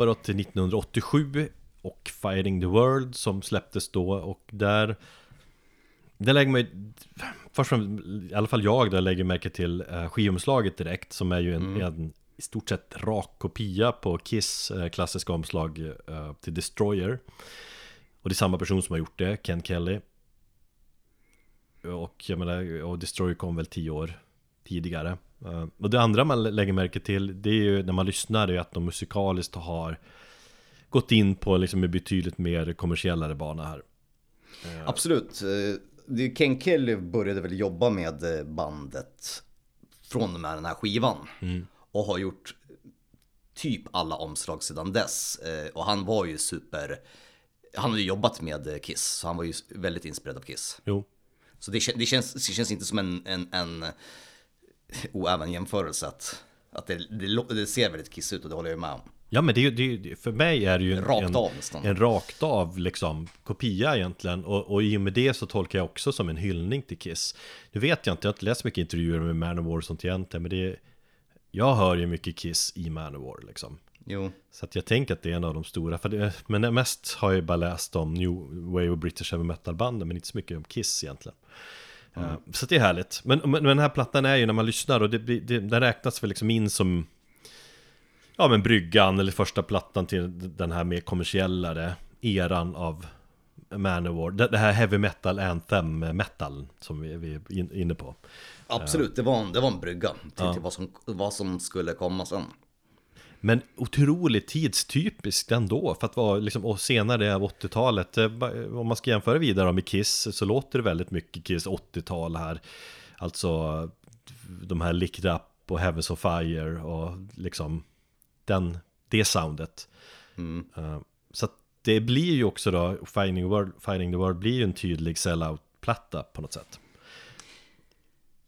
Vi hoppar då till 1987 och Fighting the World som släpptes då och där Där lägger ju Först och främst, i alla fall jag då lägger märke till eh, skivomslaget direkt Som är ju en, en i stort sett rak kopia på Kiss eh, klassiska omslag eh, till Destroyer. Och det är samma person som har gjort det, Ken Kelly. Och jag menar, och Destroyer kom väl tio år tidigare Och det andra man lä- lägger märke till, det är ju när man lyssnar, är att de musikaliskt har gått in på liksom en betydligt mer kommersiellare bana här. Absolut. Eh, Ken Kelly började väl jobba med eh, bandet från och med den här skivan. Och har gjort typ alla omslag sedan dess. Eh, Och han var ju super... Han har ju jobbat med eh, Kiss, så han var ju väldigt inspirerad av Kiss. Jo, Så det, det, känns, det känns inte som en, en, en [laughs] oäven jämförelse att, att det, det, det ser väldigt Kiss ut och det håller jag med om. ja men det, det, för mig är det ju en, Rakt en, av en rakt av liksom kopia egentligen och, och i och med det så tolkar jag också som en hyllning till Kiss. Nu vet jag inte, jag har inte läst mycket intervjuer med Manowar och sånt egentligen men det Jag hör ju mycket Kiss i Manowar liksom. Jo, Så att jag tänker att det är en av de stora, för det, men mest har jag bara läst om New Wave och British Heavy Metal-banden, men inte så mycket om Kiss egentligen. Eh, så det är härligt. Men, men, den här plattan är ju när man lyssnar, och det, det, den räknas väl liksom in som Ja men bryggan, eller första plattan till den här mer kommersiellare eran av Manowar. Det, det här heavy metal, anthem metal som vi, vi är in- inne på. absolut. Det, var en, det var en brygga till, till vad, som, vad som skulle komma sen. Men otroligt tidstypiskt ändå för att vara liksom, och senare av 80-talet eh, ba- Om man ska jämföra vidare med Kiss så låter det väldigt mycket Kiss 80-tal här. Alltså de här Lick It Up och Heavens of Fire och liksom den, det soundet. Eh, Så att det blir ju också då Finding, World, Finding the World blir ju en tydlig sellout-platta på något sätt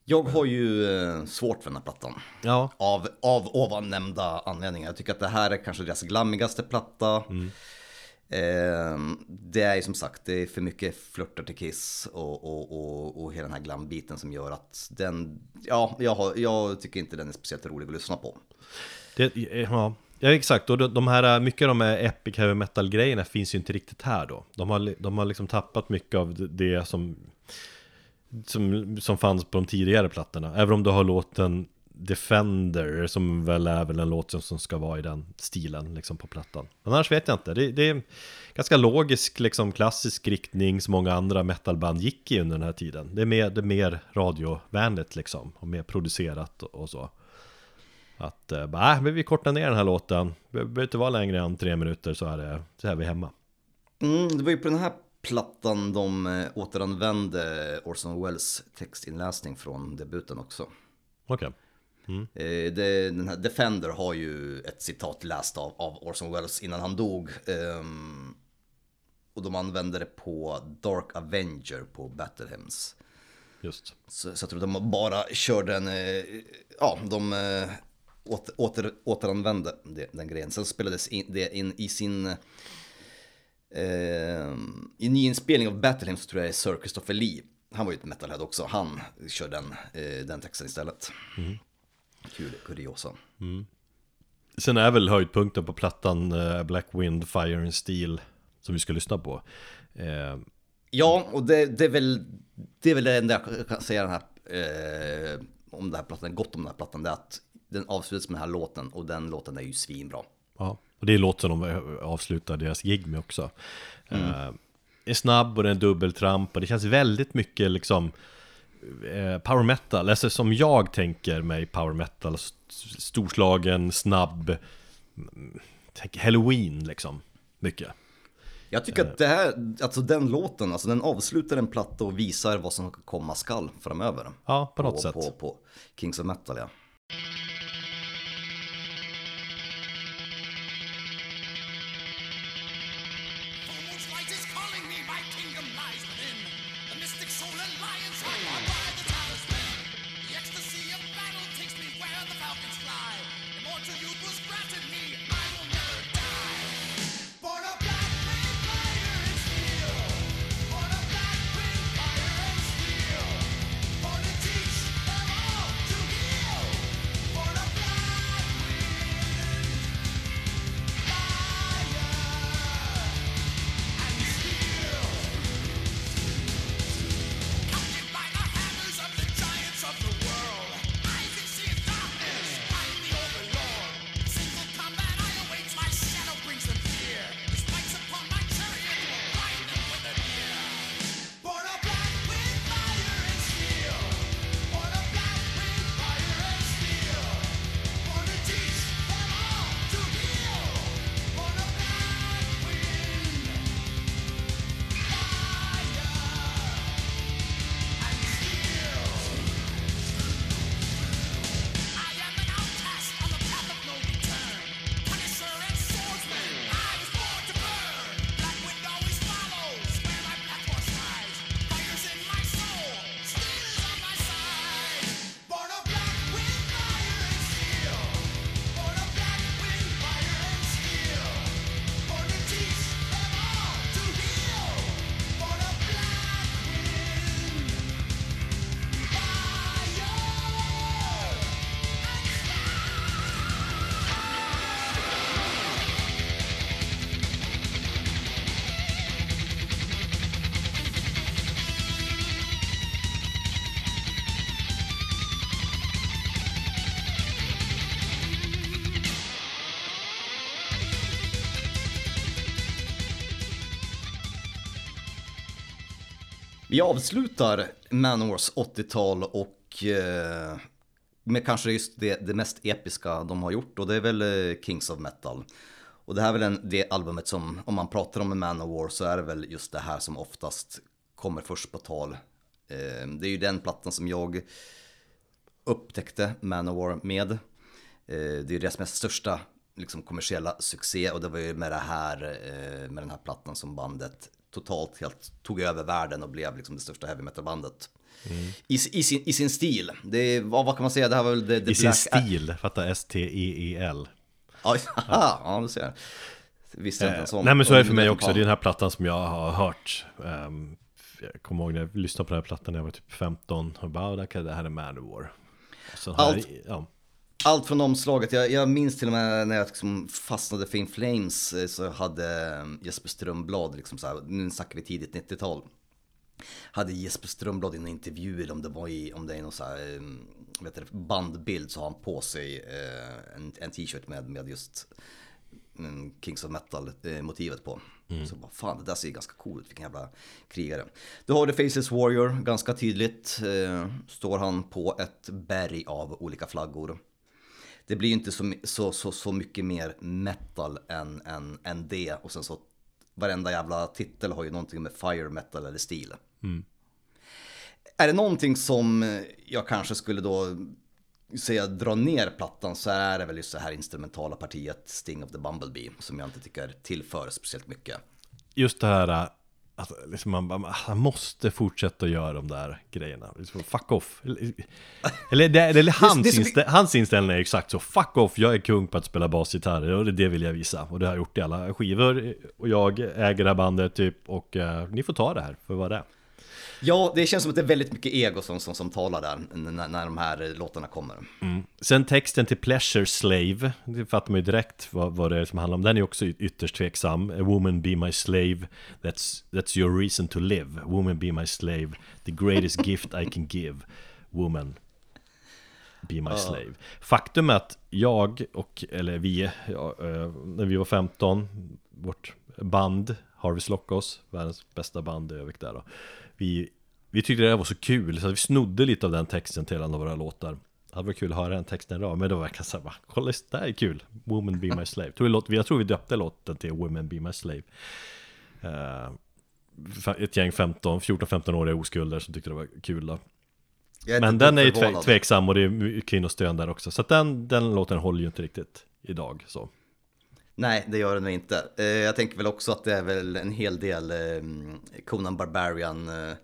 Jag har ju eh, svårt för den här plattan. Ja, Av, av ovan nämnda anledningar. Jag tycker att det här är kanske deras glammigaste platta. Eh, det är ju som sagt, det är för mycket flörtar till Kiss och, och, och, och hela den här glambiten som gör att den, ja, jag, har, jag tycker inte den är speciellt rolig att lyssna på. det, ja. ja exakt, och de, här, mycket av de här epic heavy metal grejerna finns ju inte riktigt här då. De har, de har liksom tappat mycket av det som, som, som fanns på de tidigare plattorna. Även om du har låten Defender, som väl är väl en låt som, som ska vara i den stilen liksom på plattan. Men annars vet jag inte, det, det är ganska logisk, liksom klassisk riktning som många andra metalband gick i under den här tiden. Det är mer, det är mer radiovänligt liksom, och mer producerat och, och så. Att, eh, bara, äh, vi kortar ner den här låten, det behöver inte vara längre än tre minuter så är, det, så är vi hemma. Mm, det var ju på den här plattan de eh, återanvände Orson Welles textinläsning från debuten också. Okej. Eh, det, den här Defender har ju ett citat läst av, av Orson Welles innan han dog. Ehm, och de använde det på Dark Avenger på Battle Hymns. Just. Så, så jag tror de bara körde en, eh, ja, de eh, åter, åter, återanvände den grejen. Sen spelades in, det in i sin, eh, i nyinspelning av Battle Hymns så tror jag det är Sir Christopher Lee. Han var ju ett metalhead också, han kör den, eh, den texten istället. Kul kuriosa. Sen är väl höjdpunkten på plattan eh, Black Wind, Fire and Steel som vi ska lyssna på. Eh, Ja, och det, det, är väl, det är väl det enda jag kan säga den här, eh, om den här plattan, gott om den här plattan, det är att den avslutas med den här låten och den låten är ju svinbra. ja, och det är låt som de avslutar deras gig med också. Eh, är snabb och den är dubbeltramp och det känns väldigt mycket liksom eh, power metal, alltså som jag tänker mig power metal, st- storslagen, snabb, mm, halloween liksom, mycket. Jag tycker att det här, alltså den låten, alltså den avslutar en platta och visar vad som komma skall framöver. Ja, på något på, sätt. På, på Kings of Metal, ja. Vi avslutar Manowars 80-tal och eh, med kanske just det, det mest episka de har gjort och det är väl eh, Kings of Metal. Och det här är väl en, det albumet som, om man pratar om Manowar så är det väl just det här som oftast kommer först på tal. Eh, det är ju den plattan som jag upptäckte Manowar med. Eh, det är ju deras mest största liksom, kommersiella succé och det var ju med, det här, eh, med den här plattan som bandet totalt helt tog över världen och blev liksom det största heavy metal bandet. I, i, sin, I sin stil. Det, vad, vad kan man säga? Det här var väl the, the I sin stil, fatta S-T-E-E-L [laughs] Ja, ja, du ser. Visste inte ens om. Nej men så är det för mig också, det är den här plattan som jag har hört Ehm, Jag kommer ihåg när jag lyssnade på den här plattan när jag var typ 15 och bara, "Ah, det här- det är Manowar Allt- ja, Allt från omslaget. Jag, jag minns till och med när jag liksom fastnade för In Flames eh, så hade eh, Jesper Strömblad, liksom så här, nu snackar vi tidigt 90-tal. Hade Jesper Strömblad i en intervju om det var i, om det är någon så här, eh, vet du, bandbild så har han på sig en, en t-shirt med, med just mm, Kings of Metal motivet på. Så bara, fan det där ser ju ganska coolt ut, vilken jävla krigare. Då har du Faceless Warrior, ganska tydligt. Eh, står han på ett berg av olika flaggor. Det blir ju inte så, så, så, så mycket mer metal än, än, än det. Och sen så varenda jävla titel har ju någonting med fire metal eller stil. Är det någonting som jag kanske skulle då säga dra ner plattan så är det väl just det här instrumentala partiet Sting of the Bumblebee som jag inte tycker tillför speciellt mycket. Just det här att liksom man, bara, han måste fortsätta göra de där grejerna. Liksom, Fuck off. Eller, det, eller hans, det är så- instä- hans inställning är exakt så. Fuck off, jag är kung på att spela basgitarr. Och det, det vill jag visa. Och det har jag gjort i alla skivor. Och jag äger det här bandet typ Och eh, ni får ta det här för vad det är Ja, det känns som att det är väldigt mycket ego som, som, som talar där när, när de här låtarna kommer. Sen texten till Pleasure Slave, det fattar man ju direkt vad, vad det är som handlar om. Den är också ytterst tveksam. A woman be my slave, that's, that's your reason to live. Woman be my slave, the greatest [laughs] gift I can give. Woman be my slave. Faktum är att jag och, eller vi, ja, eh, när vi var 15, vårt band, Harvest Lockos, världens bästa band i Övik där då. Vi, vi tyckte det där var så kul så vi snodde lite av den texten till en av våra låtar. Det hade varit kul att höra den texten idag, men det var verkligen såhär, kolla det här är kul. Woman be my slave. Jag tror vi döpte låten till Women be my slave. Eh, ett gäng 15, 14-15-åriga oskulder som tyckte det var kul då. Men den är ju tve, tveksam och det är kvinnostön där också. Så den, den låten håller ju inte riktigt idag så. Nej, det gör den nog inte. Eh, Jag tänker väl också att det är väl en hel del eh, Conan Barbarian eh,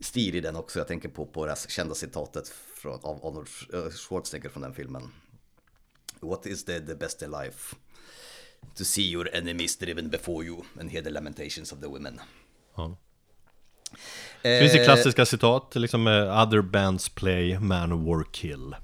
stil i den också. Jag tänker på, på det här kända citatet från, av Arnold Schwarzenegger från den filmen. What is the, the best in life? To see your enemies driven before you and hear the lamentations of the women. Ja. Det finns ju klassiska citat, liksom Other bands play, man war kill.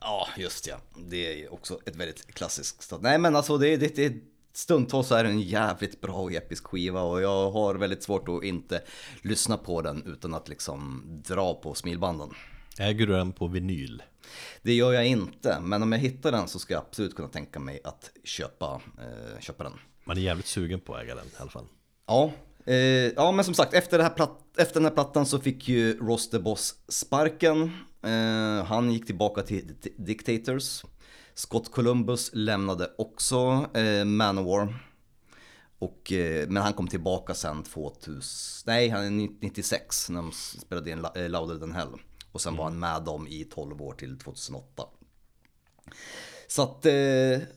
Ja, just ja. Det är också ett väldigt klassiskt stat. Nej, men alltså det, det, det stundtals så är det en jävligt bra och episk skiva och jag har väldigt svårt att inte lyssna på den utan att liksom dra på smilbanden. Äger du den på vinyl? Det gör jag inte, men om jag hittar den så ska jag absolut kunna tänka mig att köpa, eh, köpa den. Man är jävligt sugen på att äga den i alla fall. Ja, eh, ja men som sagt efter, det här platt, efter den här plattan så fick ju Ross the Boss sparken. Eh, han gick tillbaka till Dictators. Scott Columbus lämnade också eh, Manowar. Och, eh, men han kom tillbaka sen 2000, nej han är 96 när de spelade in eh, Louder than Hell. Och sen var han med dem i 12 år till 2008. Så att, eh,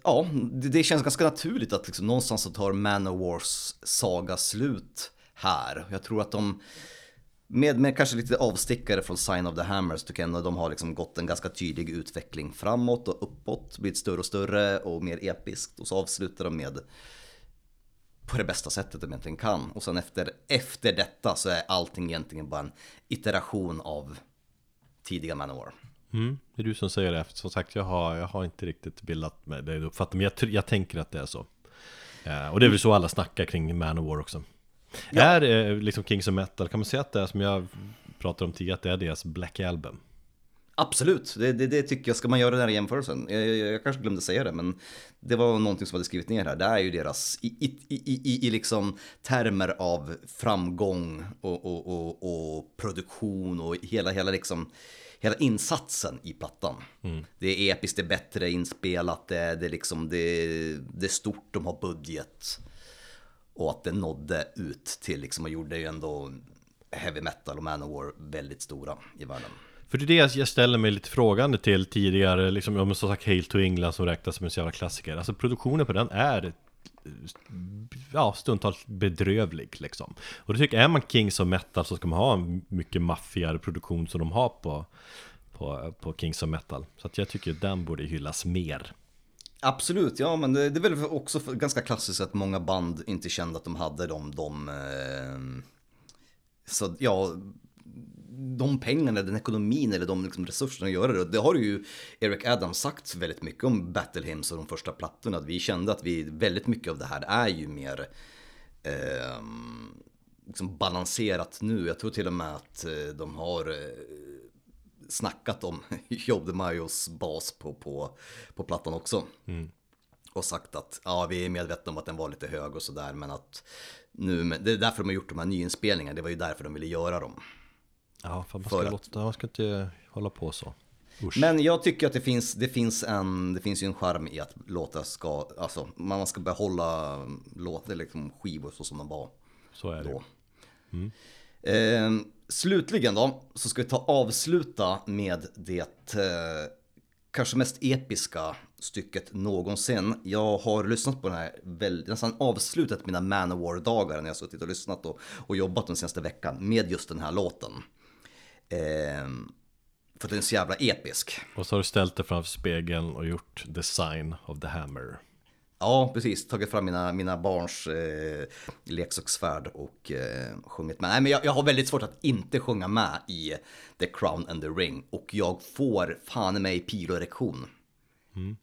ja, det, det känns ganska naturligt att liksom, någonstans så tar Manowars saga slut här. Jag tror att de, med, med kanske lite avstickare från Sign of the Hammers, tycker jag ändå de har liksom gått en ganska tydlig utveckling framåt och uppåt, blivit större och större och mer episkt. Och så avslutar de med på det bästa sättet de egentligen kan. Och sen efter, efter detta så är allting egentligen bara en iteration av tidiga Manowar. Mm, det är du som säger det. Som sagt, jag har, jag har inte riktigt bildat mig det uppfattningen, men jag, jag tänker att det är så. Eh, och det är väl så alla snackar kring Manowar också. Är eh, liksom Kings of Metal, kan man säga att det är som jag pratade om tidigare, att det är deras Black Album? Absolut, det, det, det tycker jag. Ska man göra den här jämförelsen? Jag, jag, jag kanske glömde säga det, men det var någonting som jag hade skrivit ner här. Det är ju deras, i, i, i, i, liksom termer av framgång och, och, och, och produktion och hela, hela, liksom, hela insatsen i plattan. Det är episkt, det är bättre inspelat, det, är- det, liksom, det, det är stort, de har budget. Och att det nådde ut till, liksom, och gjorde ju ändå heavy metal och Manowar väldigt stora i världen. För det är det jag ställer mig lite frågande till tidigare, liksom, om som sagt Hail to England som räknas som en så jävla klassiker. Alltså produktionen på den är ja, stundtals bedrövlig liksom. Och då tycker jag, är man Kings of Metal så ska man ha en mycket maffigare produktion som de har på, på, på Kings of Metal. Så att jag tycker den borde hyllas mer. Absolut, ja men det, det är väl också ganska klassiskt att många band inte kände att de hade de, de eh, så ja, de pengarna, den ekonomin eller de liksom resurserna att göra det. Det har ju Eric Adams sagt väldigt mycket om Battle Hymns och de första plattorna. Att vi kände att vi, väldigt mycket av det här är ju mer eh, liksom balanserat nu. Jag tror till och med att eh, de har eh, snackat om [laughs] Joe DeMaios bas på, på, på plattan också. Och sagt att ja, vi är medvetna om att den var lite hög och sådär, men att nu, det är därför de har gjort de här nyinspelningarna, det var ju därför de ville göra dem. Ja, för man För ska, att- låta, man ska inte hålla på så. Usch. Men jag tycker att det finns, det finns en, det finns ju en charm i att låta ska, alltså man ska behålla låtar, liksom skivor så som de var så är det. då. Eh, slutligen då, så ska vi ta avsluta med det eh, kanske mest episka stycket någonsin. Jag har lyssnat på den här, väl, nästan avslutat mina Manowar-dagar när jag suttit och lyssnat och, och jobbat den senaste veckan med just den här låten. Eh, för den är så jävla episk. Och så har du ställt dig framför spegeln och gjort the sign of the hammer. Ja, precis. Tagit fram mina, mina barns eh, leksaksvärd och eh, sjungit med. Nej, men jag, jag har väldigt svårt att inte sjunga med i The Crown and the Ring. Och jag får fan mig piloerektion. Men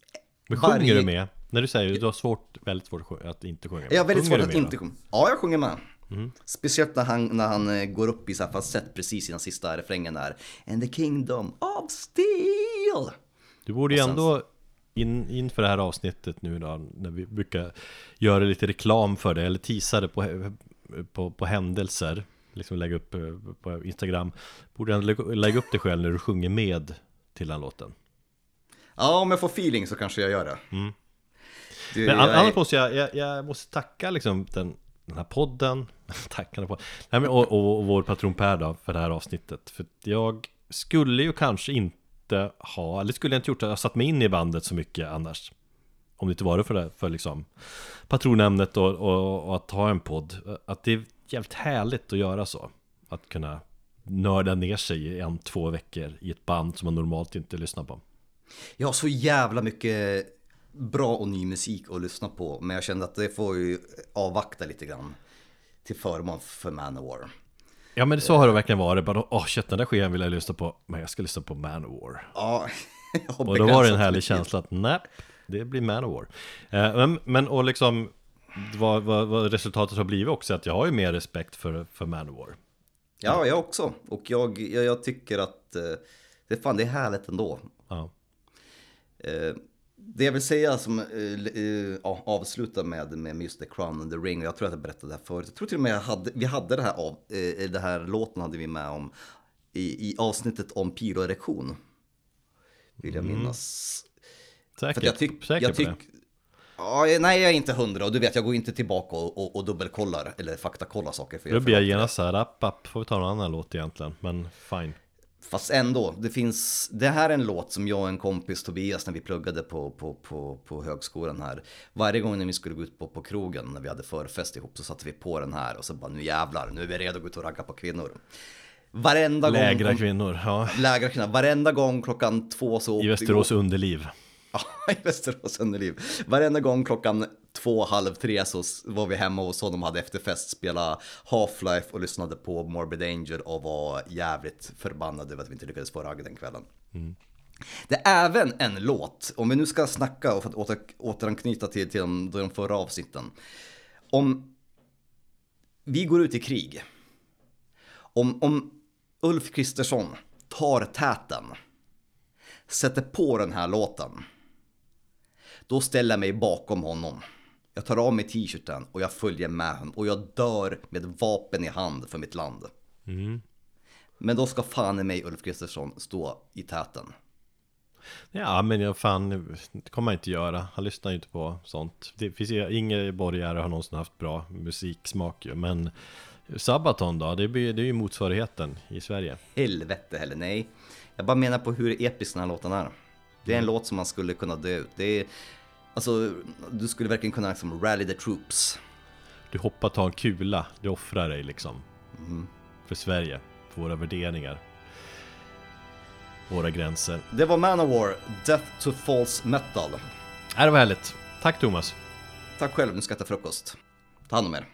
Varje- sjunger du med? När du säger du har svårt, väldigt svårt att att inte sjunga med. Jag har väldigt Sjunger svårt att med inte sjunga. Ja, jag sjunger med. Speciellt när han, när han eh, går upp i så här falsett precis innan sista refrängen där. And the kingdom of steel. Du borde ju ändå in, inför det här avsnittet nu då, när vi brukar göra lite reklam för det, eller teasa det på, på, på händelser, liksom lägga upp eh, på Instagram, borde ändå lägga- lägga upp det själv när du sjunger med till den låten. Ja, om jag får feeling så kanske jag gör det. Mm. Men jag annars måste jag, jag, jag måste tacka liksom den, den här podden, [laughs] tacka på, och, och, och vår patron Per då för det här avsnittet. För jag skulle ju kanske inte ha, eller skulle jag inte gjort det, jag satt mig in i bandet så mycket annars. Om det inte var för det, för liksom patronämnet och, och, och att ha en podd. Att det är jävligt härligt att göra så. Att kunna nörda ner sig i en, två veckor i ett band som man normalt inte lyssnar på. Jag har så jävla mycket bra och ny musik att lyssna på. Men jag kände att det får ju avvakta lite grann. Till förmån för Manowar. Ja men så har det verkligen varit, bara åh shit den där skivan vill jag lyssna på, men jag ska lyssna på Manowar. Ja, [laughs] Och då var det en härlig känsla att nej, det blir Manowar. Eh, men, men och liksom, vad, vad, vad resultatet har blivit också, att jag har ju mer respekt för, för Manowar. Ja, jag också. Och jag, jag, jag tycker att eh, det, fan, det är härligt ändå. Ja. Det jag vill säga som eh, eh, ja, avsluta med, med just The Crown and the Ring. och Jag tror att jag berättade det här förut. Jag tror till och med jag hade, vi hade det här, av, eh, det här låten hade vi med om i, i avsnittet om piloerektion. Vill jag minnas. För Säker, att jag tyck, säker jag på det? tyck, ja, nej, jag är inte hundra och du vet, jag går inte tillbaka och, och, och dubbelkollar eller faktakollar saker. För Då blir jag genast såhär, app, app, får vi ta någon annan låt egentligen, men fine. Fast ändå, det finns, det här är en låt som jag och en kompis Tobias när vi pluggade på, på, på, på högskolan här. Varje gång när vi skulle gå ut på, på krogen när vi hade förfest ihop så satte vi på den här och så bara nu jävlar, nu är vi redo att gå ut och ragga på kvinnor. Varenda Lägra gång... kvinnor, ja. Lägra kvinnor. Varenda gång klockan två så I Västerås underliv. [laughs] Ja, i Västerås Underliv. Varenda gång klockan två, halv tre så var vi hemma hos honom och hade efterfest, spela Half-Life och lyssnade på Morbid Angel och var jävligt förbannade över att vi inte lyckades få ragg den kvällen. Det är även en låt, om vi nu ska snacka och för att åter, återanknyta till, till de, de förra avsnitten. Om vi går ut i krig. Om, om Ulf Kristersson tar täten, sätter på den här låten. Då ställer jag mig bakom honom. Jag tar av mig t-shirten och jag följer med honom och jag dör med vapen i hand för mitt land. Men då ska fan i mig Ulf Kristersson stå i täten. Ja men jag fan, det kommer jag inte göra. Han lyssnar ju inte på sånt. Det finns ju, inga borgare har någonsin haft bra musiksmak ju, men Sabaton då, det, blir, det är ju motsvarigheten i Sverige. Helvete heller nej. Jag bara menar på hur episk den här låten är. Det är en låt som man skulle kunna dö ut. Det är, Alltså, du skulle verkligen kunna liksom rally the troops. Du hoppar ta en kula, du offrar dig liksom. För Sverige, för våra värderingar. Våra gränser. Det var Manowar, Death to False Metal. Äh, det var härligt. Tack Thomas. Tack själv, nu ska jag äta frukost. Ta hand om er.